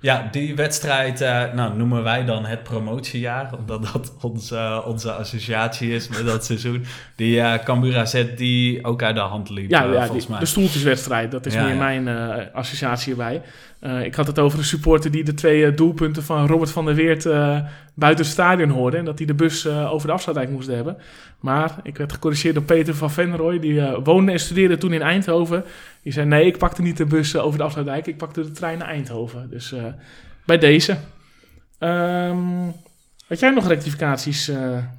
Ja, die wedstrijd nou, noemen wij dan het promotiejaar, omdat dat onze, onze associatie is met dat seizoen. Die Cambuur AZ die ook uit de hand liep, Ja, ja volgens die- mij. de stoeltjeswedstrijd, dat is Ja, meer ja. mijn associatie erbij. Eh, ik had het over een supporter die de twee eh, doelpunten van Robert van der Weert eh, buiten het stadion hoorde. En dat hij de bus over de afsluitdijk moest hebben. Maar ik werd gecorrigeerd door Peter van Venrooy, die woonde en studeerde toen in Eindhoven. Die zei, nee, ik pakte niet de bus over de afsluitdijk, ik pakte de trein naar Eindhoven. Dus bij deze. Ehm had jij nog rectificaties,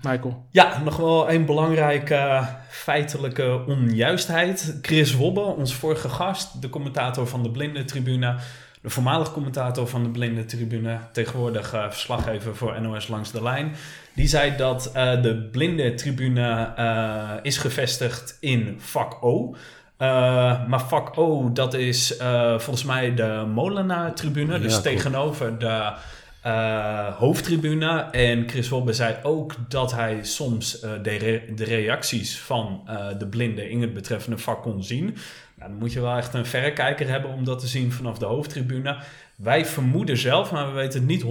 Michael? Ja, nog wel een belangrijke feitelijke onjuistheid. Chris Wobbe, onze vorige gast, de commentator van de Blinde Tribune, de voormalig commentator van de Blinde Tribune, tegenwoordig eh, verslaggever voor NOS Langs de Lijn, die zei dat eh, de Blinde Tribune eh, is gevestigd in vak O. Maar vak O, dat is volgens mij de Molenaar-tribune, dus tegenover de eh, hoofdtribune. En Chris Wobbe zei ook dat hij soms de, re- de reacties van de blinden in het betreffende vak kon zien. Dan moet je wel echt een verrekijker hebben om dat te zien vanaf de hoofdtribune. Wij vermoeden zelf, maar we weten niet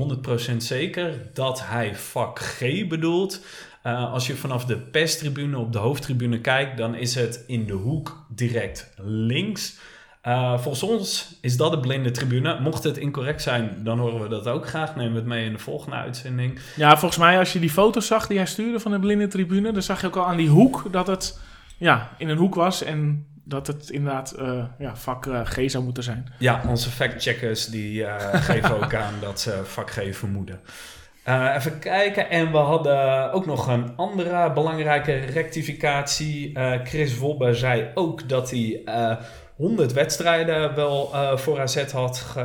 100% zeker, dat hij vak G bedoelt. Eh, als je vanaf de perstribune op de hoofdtribune kijkt, dan is het in de hoek direct links. Eh, volgens ons is dat de blinde tribune. Mocht het incorrect zijn, dan horen we dat ook graag. We het mee in de volgende uitzending. Ja, volgens mij als je die foto's zag die hij stuurde van de blinde tribune, dan zag je ook al aan die hoek dat het ja, in een hoek was en dat het inderdaad eh, ja, vak G zou moeten zijn. Ja, onze factcheckers die eh, [laughs] geven ook aan dat ze vak G vermoeden. Even kijken. En we hadden ook nog een andere belangrijke rectificatie. Chris Wobbe zei ook dat hij eh 100 wedstrijden wel voor AZ had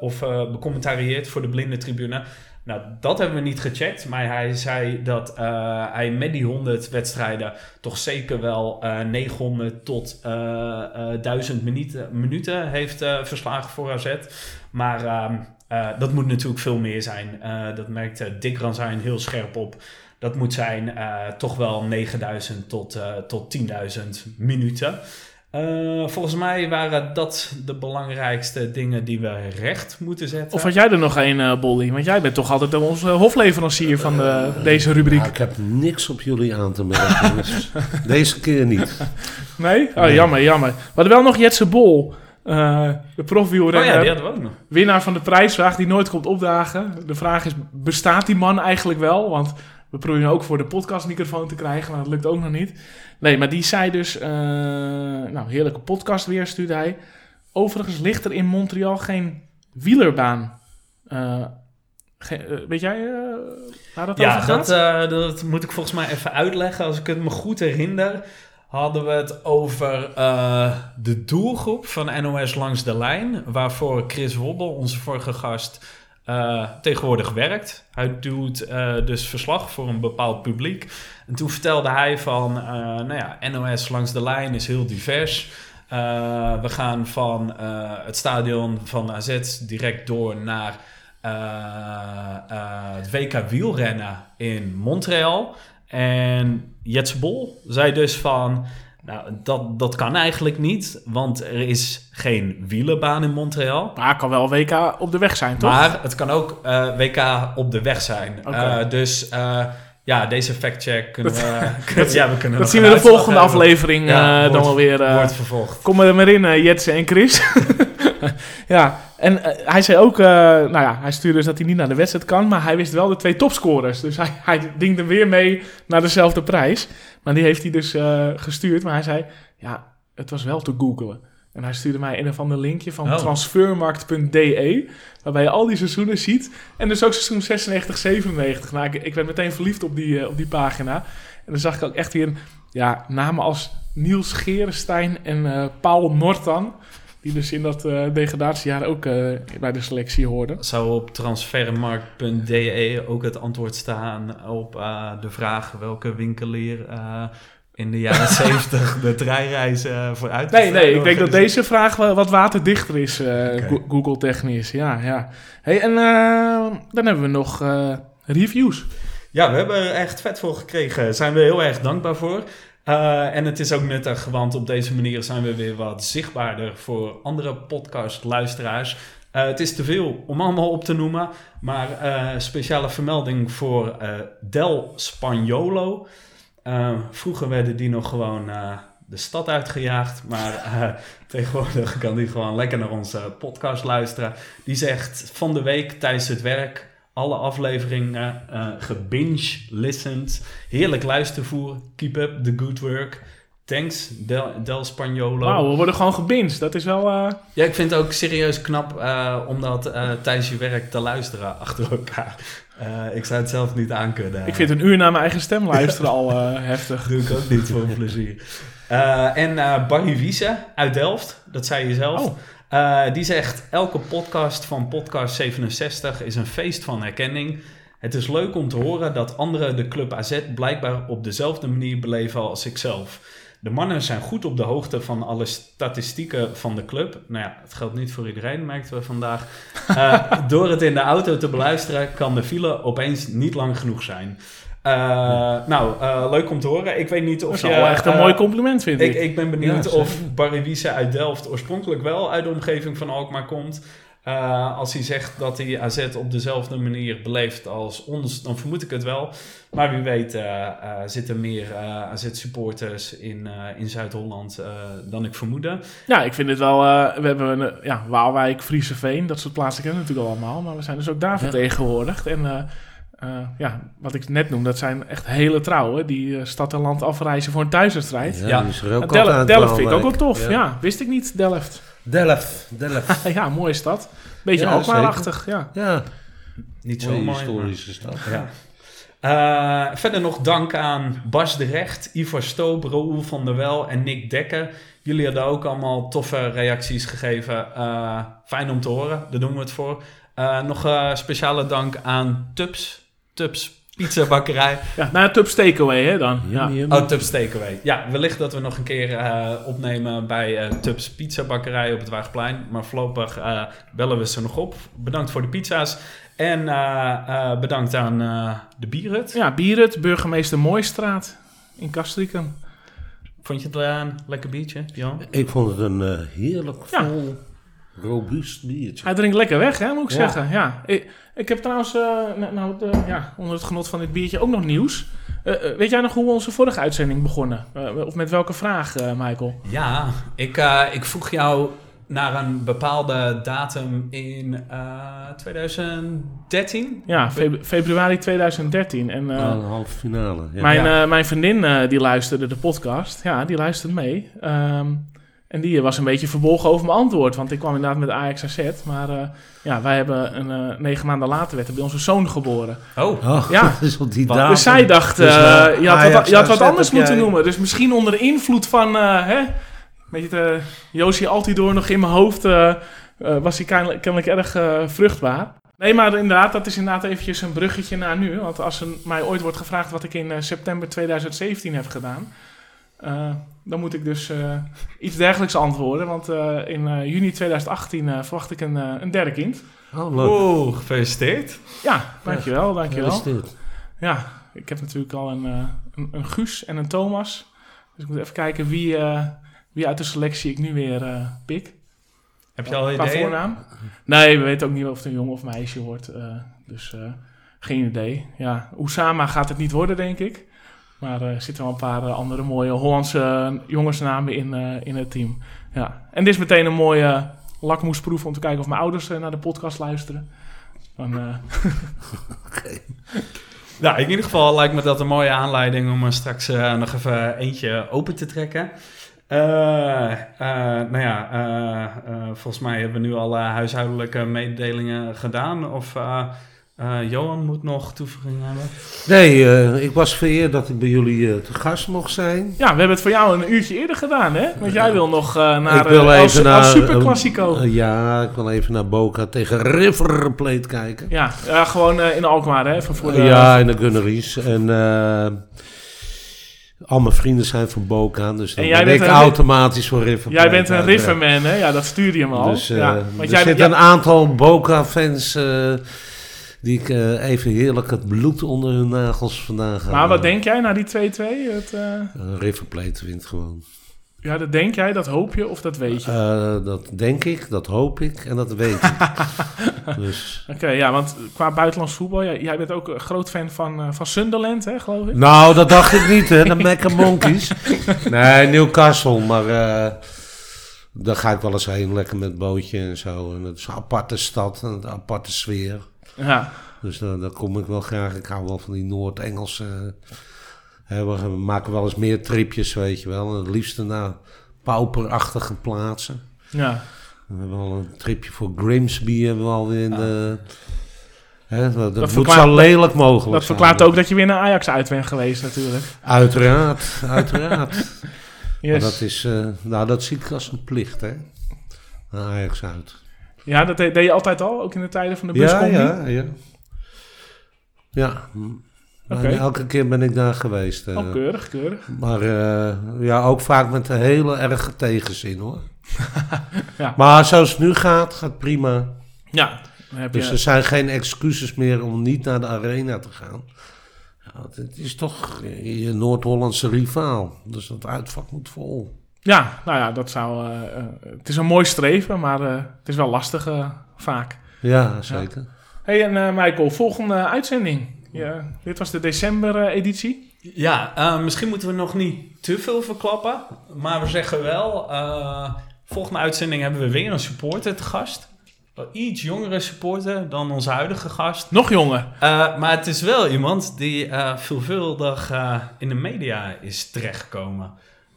of becommentarieerd voor de blinde tribune. Nou, dat hebben we niet gecheckt. Maar hij zei dat eh, hij met die 100 wedstrijden toch zeker wel eh 900 tot eh, eh, 1000 minuten, minuten heeft eh, verslagen voor AZ. Maar ehm, eh, dat moet natuurlijk veel meer zijn. Eh, dat merkte Dick Ranzijn heel scherp op. Dat moet zijn eh, toch wel 9000 tot, eh, tot 10.000 minuten. Eh, volgens mij waren dat de belangrijkste dingen die we recht moeten zetten. Of had jij er nog een, eh Bolly? Want jij bent toch altijd onze hofleverancier van de, deze rubriek. Ja, ik heb niks op jullie aan te merken. dus [laughs] deze keer niet. Nee? Oh, Nee. jammer, jammer. We hadden wel nog Jetse Bol, eh, de oh profwielrenner, ja, die hadden we ook nog. winnaar van de prijsvraag die nooit komt opdagen. De vraag is, bestaat die man eigenlijk wel? Want we proberen ook voor de podcastmicrofoon te krijgen, maar dat lukt ook nog niet. Nee, maar die zei dus, eh, nou, heerlijke podcast weer, stuurde hij. Overigens ligt er in Montreal geen wielerbaan. Eh, ge- eh, weet jij waar dat over Ja, gaat? dat, eh, dat moet ik volgens mij even uitleggen. Als ik het me goed herinner, hadden we het over de doelgroep van NOS Langs de Lijn. Waarvoor Chris Wobbel, onze vorige gast, eh, tegenwoordig werkt. Hij doet eh, dus verslag voor een bepaald publiek. En toen vertelde hij van, eh, nou ja, NOS Langs de Lijn is heel divers. We gaan van het stadion van AZ direct door naar het WK wielrennen in Montreal. En Jets Bol zei dus van, nou, dat, dat kan eigenlijk niet, want er is geen wielenbaan in Montreal. Maar het kan wel WK op de weg zijn, toch? Maar het kan ook eh, WK op de weg zijn. Eh, dus eh, Ja, deze factcheck kunnen we... [laughs] kunnen- ja, we kunnen Dat zien we de volgende aflevering Ja, dan wordt- wel weer. eh, Wordt vervolgd. Kom er maar in, Jetsen en Chris. [laughs] ja, en eh, hij zei ook, eh, nou ja, hij stuurde dus dat hij niet naar de wedstrijd kan, maar hij wist wel de twee topscorers. Dus hij, hij dingde weer mee naar dezelfde prijs. Maar die heeft hij dus eh, gestuurd, maar hij zei, ja, het was wel te googlen. En hij stuurde mij een of ander linkje van Oh. transfermarkt.de, waarbij je al die seizoenen ziet. En dus ook seizoen 96, 97. Nou, ik, ik werd meteen verliefd op die, op die pagina. En dan zag ik ook echt weer ja, namen als Niels Gerenstein en Paul Nortan. Die dus in dat eh, degradatiejaar ook eh, bij de selectie hoorden. Zou op transfermarkt.de ook het antwoord staan op eh, de vraag welke winkelier in de jaren [laughs] 70 de treinreis eh vooruit Nee, nee, ik denk dat deze vraag wat waterdichter is, eh, Go- Google-technisch. Ja, ja. Hey, en dan hebben we nog reviews. Ja, we hebben er echt vet voor gekregen. Daar zijn we heel erg dankbaar voor. Eh, en het is ook nuttig, want op deze manier zijn we weer wat zichtbaarder voor andere podcastluisteraars. Eh het is te veel om allemaal op te noemen, maar eh, speciale vermelding voor Del Spagnolo. Vroeger werden die nog gewoon de stad uitgejaagd, maar [laughs] tegenwoordig kan die gewoon lekker naar onze podcast luisteren. Die zegt van de week tijdens het werk alle afleveringen eh gebinge listened. Heerlijk luistervoer. Keep up the good work. Thanks, Del, Del Spagnolo. Wauw, we worden gewoon gebinged. Dat is wel... eh, Ja, ik vind het ook serieus knap eh, om dat eh, tijdens je werk te luisteren [laughs] achter elkaar. Eh, ik zou het zelf niet aankunnen. ik vind een uur naar mijn eigen stem luisteren al eh, [laughs] heftig. doe ik ook niet voor [laughs] plezier. Eh, en eh, Barry Wiese uit Delft, dat zei je zelf. Oh. Eh, die zegt: Elke podcast van Podcast 67 is een feest van herkenning. Het is leuk om te horen dat anderen de Club AZ blijkbaar op dezelfde manier beleven als ikzelf. De mannen zijn goed op de hoogte van alle statistieken van de club. Nou ja, het geldt niet voor iedereen, merkten we vandaag. [laughs] Eh, door het in de auto te beluisteren, kan de file opeens niet lang genoeg zijn. Eh, nou, eh, leuk om te horen. Ik weet niet Dat of is je... wel echt een eh, mooi compliment, vind ik. ik, ik ben benieuwd Ja, of. Barry Wiese uit Delft oorspronkelijk wel uit de omgeving van Alkmaar komt. Eh, als hij zegt dat hij AZ op dezelfde manier beleeft als ons, dan vermoed ik het wel. Maar wie weet zitten meer eh, AZ-supporters in, eh, in Zuid-Holland eh, dan ik vermoedde. Ja, ik vind het wel... eh, we hebben een, ja, Waalwijk, Friese Veen, dat soort plaatsen kennen we natuurlijk allemaal. Maar we zijn dus ook daar Ja. vertegenwoordigd. En eh, eh, ja, wat ik net noem, dat zijn echt hele trouwen. Die eh, stad en land afreizen voor een thuiswedstrijd. Ja, Ja. die is er ook Del- altijd Delft vind ik ook wel Waalwijk. tof. Ja. wist ik niet, Delft. Delft, Delft. [laughs] ja, mooie stad. Beetje Ja, Alkmaar-achtig, ja. ja, Niet zo mooi. historische stad. Ja. Eh, verder nog dank aan Bas de Recht, Ivar Stoop, Raoul van der Wel en Nick Dekker. Jullie hadden ook allemaal toffe reacties gegeven. Eh, fijn om te horen, daar doen we het voor. Eh, nog eh, speciale dank aan Tubs, Tubs Pizza Bakkerij. [laughs] ja naar Tubs Takeaway, hè, dan. Ja. Oh, Tubs Takeaway. Ja, wellicht dat we nog een keer eh, opnemen bij eh Tubs Pizza Bakkerij op het Waagplein. Maar voorlopig eh, bellen we ze nog op. Bedankt voor de pizza's. En eh, eh, bedankt aan eh, de Bierhut. Ja, Bierut, burgemeester Mooistraat in Castricum. Vond je het een lekker biertje, Jan? Ik vond het een heerlijk Ja. Robuust biertje. Hij drinkt lekker weg, hè, moet ik Ja. zeggen. Ja. Ik, ik heb trouwens, eh, nou, nou, de- ja, onder het genot van dit biertje ook nog nieuws. Eh, eh, weet jij nog hoe we onze vorige uitzending begonnen? Eh, of met welke vraag, eh, Michael? Ja, ik, eh, ik vroeg jou naar een bepaalde datum in eh 2013. Ja, feb- februari 2013. En eh, een halve finale. Ja. mijn, Ja. eh, mijn vriendin eh, die luisterde de podcast. Ja, die luistert mee. Ehm, en die was een beetje verbolgen over mijn antwoord. Want ik kwam inderdaad met Ajax AZ. Maar eh, ja, wij hebben een, eh, negen maanden later werd er bij onze zoon geboren. Oh, Oh, Ja. dat is [laughs] op die datum. Dus zij dacht, Dus, eh, je, had wat, je had wat anders moeten jij- noemen. Dus misschien onder de invloed van, eh hè, weet je, eh, Josie Altidoor nog in mijn hoofd, was hij kennelijk, kennelijk erg vruchtbaar. Nee, maar inderdaad, dat is inderdaad eventjes een bruggetje naar nu. Want als er mij ooit wordt gevraagd wat ik in september 2017 heb gedaan... eh, dan moet ik dus eh, iets dergelijks antwoorden. Want eh, in eh, juni 2018 eh, verwacht ik een, eh, een derde kind. Oh, leuk. oh gefeliciteerd. Ja, dankjewel, dankjewel. Gefeliciteerd. Ja, ik heb natuurlijk al een, eh, een, een Guus en een Thomas. Dus ik moet even kijken wie, eh, wie uit de selectie ik nu weer eh, pik. Heb je al Qua ideeën? voornaam? Nee, we weten ook niet of het een jongen of meisje wordt. eh, dus, eh, geen idee. Ja, Oussama gaat het niet worden, denk ik. Maar er zitten wel een paar eh, andere mooie Hollandse eh, jongensnamen in, eh, in het team. Ja. En dit is meteen een mooie lakmoesproef om te kijken of mijn ouders eh, naar de podcast luisteren. Dan, eh, [laughs] Ja, in ieder geval lijkt me dat een mooie aanleiding om straks eh, nog even eentje open te trekken. Eh, eh, nou ja, eh, eh, volgens mij hebben we nu alle huishoudelijke mededelingen gedaan. Of eh, Johan moet nog toevoeging hebben? Nee, eh, ik was vereerd dat ik bij jullie eh, te gast mocht zijn. ja, we hebben het voor jou een uurtje eerder gedaan, hè? Want jij wil nog naar ik wil even naar... Super Classico. eh, ja, ik wil even naar Boca tegen River Plate kijken. ja, gewoon in Alkmaar, hè? Voor de, ja, in de Gunneries. En eh, al mijn vrienden zijn van Boca, dus dan En jij ben bent automatisch voor River Jij bent een. Riverman, hè? Ja, dat stuurde je me al. Dus ja, er want jij, zitten een aantal Boca-fans die ik eh, even heerlijk het bloed onder hun nagels vandaag maar wat denk jij na die 2-2? Het, Uh, River Plate wint gewoon. ja, dat denk jij, dat hoop je of dat weet je? Dat denk ik, dat hoop ik en dat weet ik. [laughs] dus. Oké, ja, want qua buitenlands voetbal, jij, jij bent ook een groot fan van, van Sunderland, hè, geloof ik? Nou, dat dacht ik niet, hè, de Mecca Monkeys. [laughs] Nee, Newcastle, maar daar ga ik wel eens heen, lekker met bootje en zo. En het is een aparte stad, en een aparte sfeer. Ja, Dus daar, daar kom ik wel graag. Ik hou wel van die Noord-Engelse. hè, we maken wel eens meer tripjes, weet je wel. En het liefste naar pauperachtige plaatsen. ja. We hebben al een tripje voor Grimsby hebben we alweer in de... Hè, dat dat moet zo lelijk mogelijk Dat zijn. verklaart ook dat je weer naar Ajax uit bent geweest, natuurlijk. Uiteraard, uiteraard. [laughs] Maar Yes. dat is, eh, nou dat zie ik als een plicht, hè. Naar Ajax uit. Ja, dat deed, je altijd al, ook in de tijden van de Ja, buscombi? ja, ja. Ja, Oké. elke keer ben ik daar geweest. eh. Oh, keurig, keurig. Maar eh, ja, ook vaak met een hele erge tegenzin, hoor. [laughs] Ja. Maar zoals het nu gaat, gaat prima. Ja, heb je... Dus er zijn geen excuses meer om niet naar de arena te gaan. Ja, het is toch je Noord-Hollandse rivaal. Dus dat uitvak moet vol. Ja, nou ja, dat zou... eh, eh, het is een mooi streven, maar eh, het is wel lastig vaak. Ja, zeker. hey, en eh, Michael, volgende uitzending. Ja, dit was de december-editie. Ja, eh, misschien moeten we nog niet te veel verklappen. Maar we zeggen wel, eh, volgende uitzending hebben we weer een supporter te gast. Wel Iets jongere supporter dan onze huidige gast. Nog jonger. Eh, maar het is wel iemand die eh, veelvuldig in de media is terechtgekomen.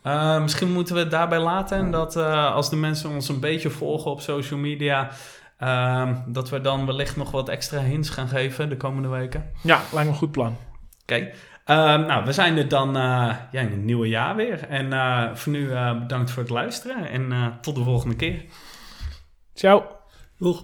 Eh, misschien moeten we het daarbij laten. En dat eh, als de mensen ons een beetje volgen op social media... eh, dat we dan wellicht nog wat extra hints gaan geven de komende weken. Ja, lijkt me een goed plan. Oké. Eh, nou, we zijn er dan eh, ja, in het nieuwe jaar weer. En eh, voor nu eh, bedankt voor het luisteren. En eh, tot de volgende keer. Ciao. Doeg.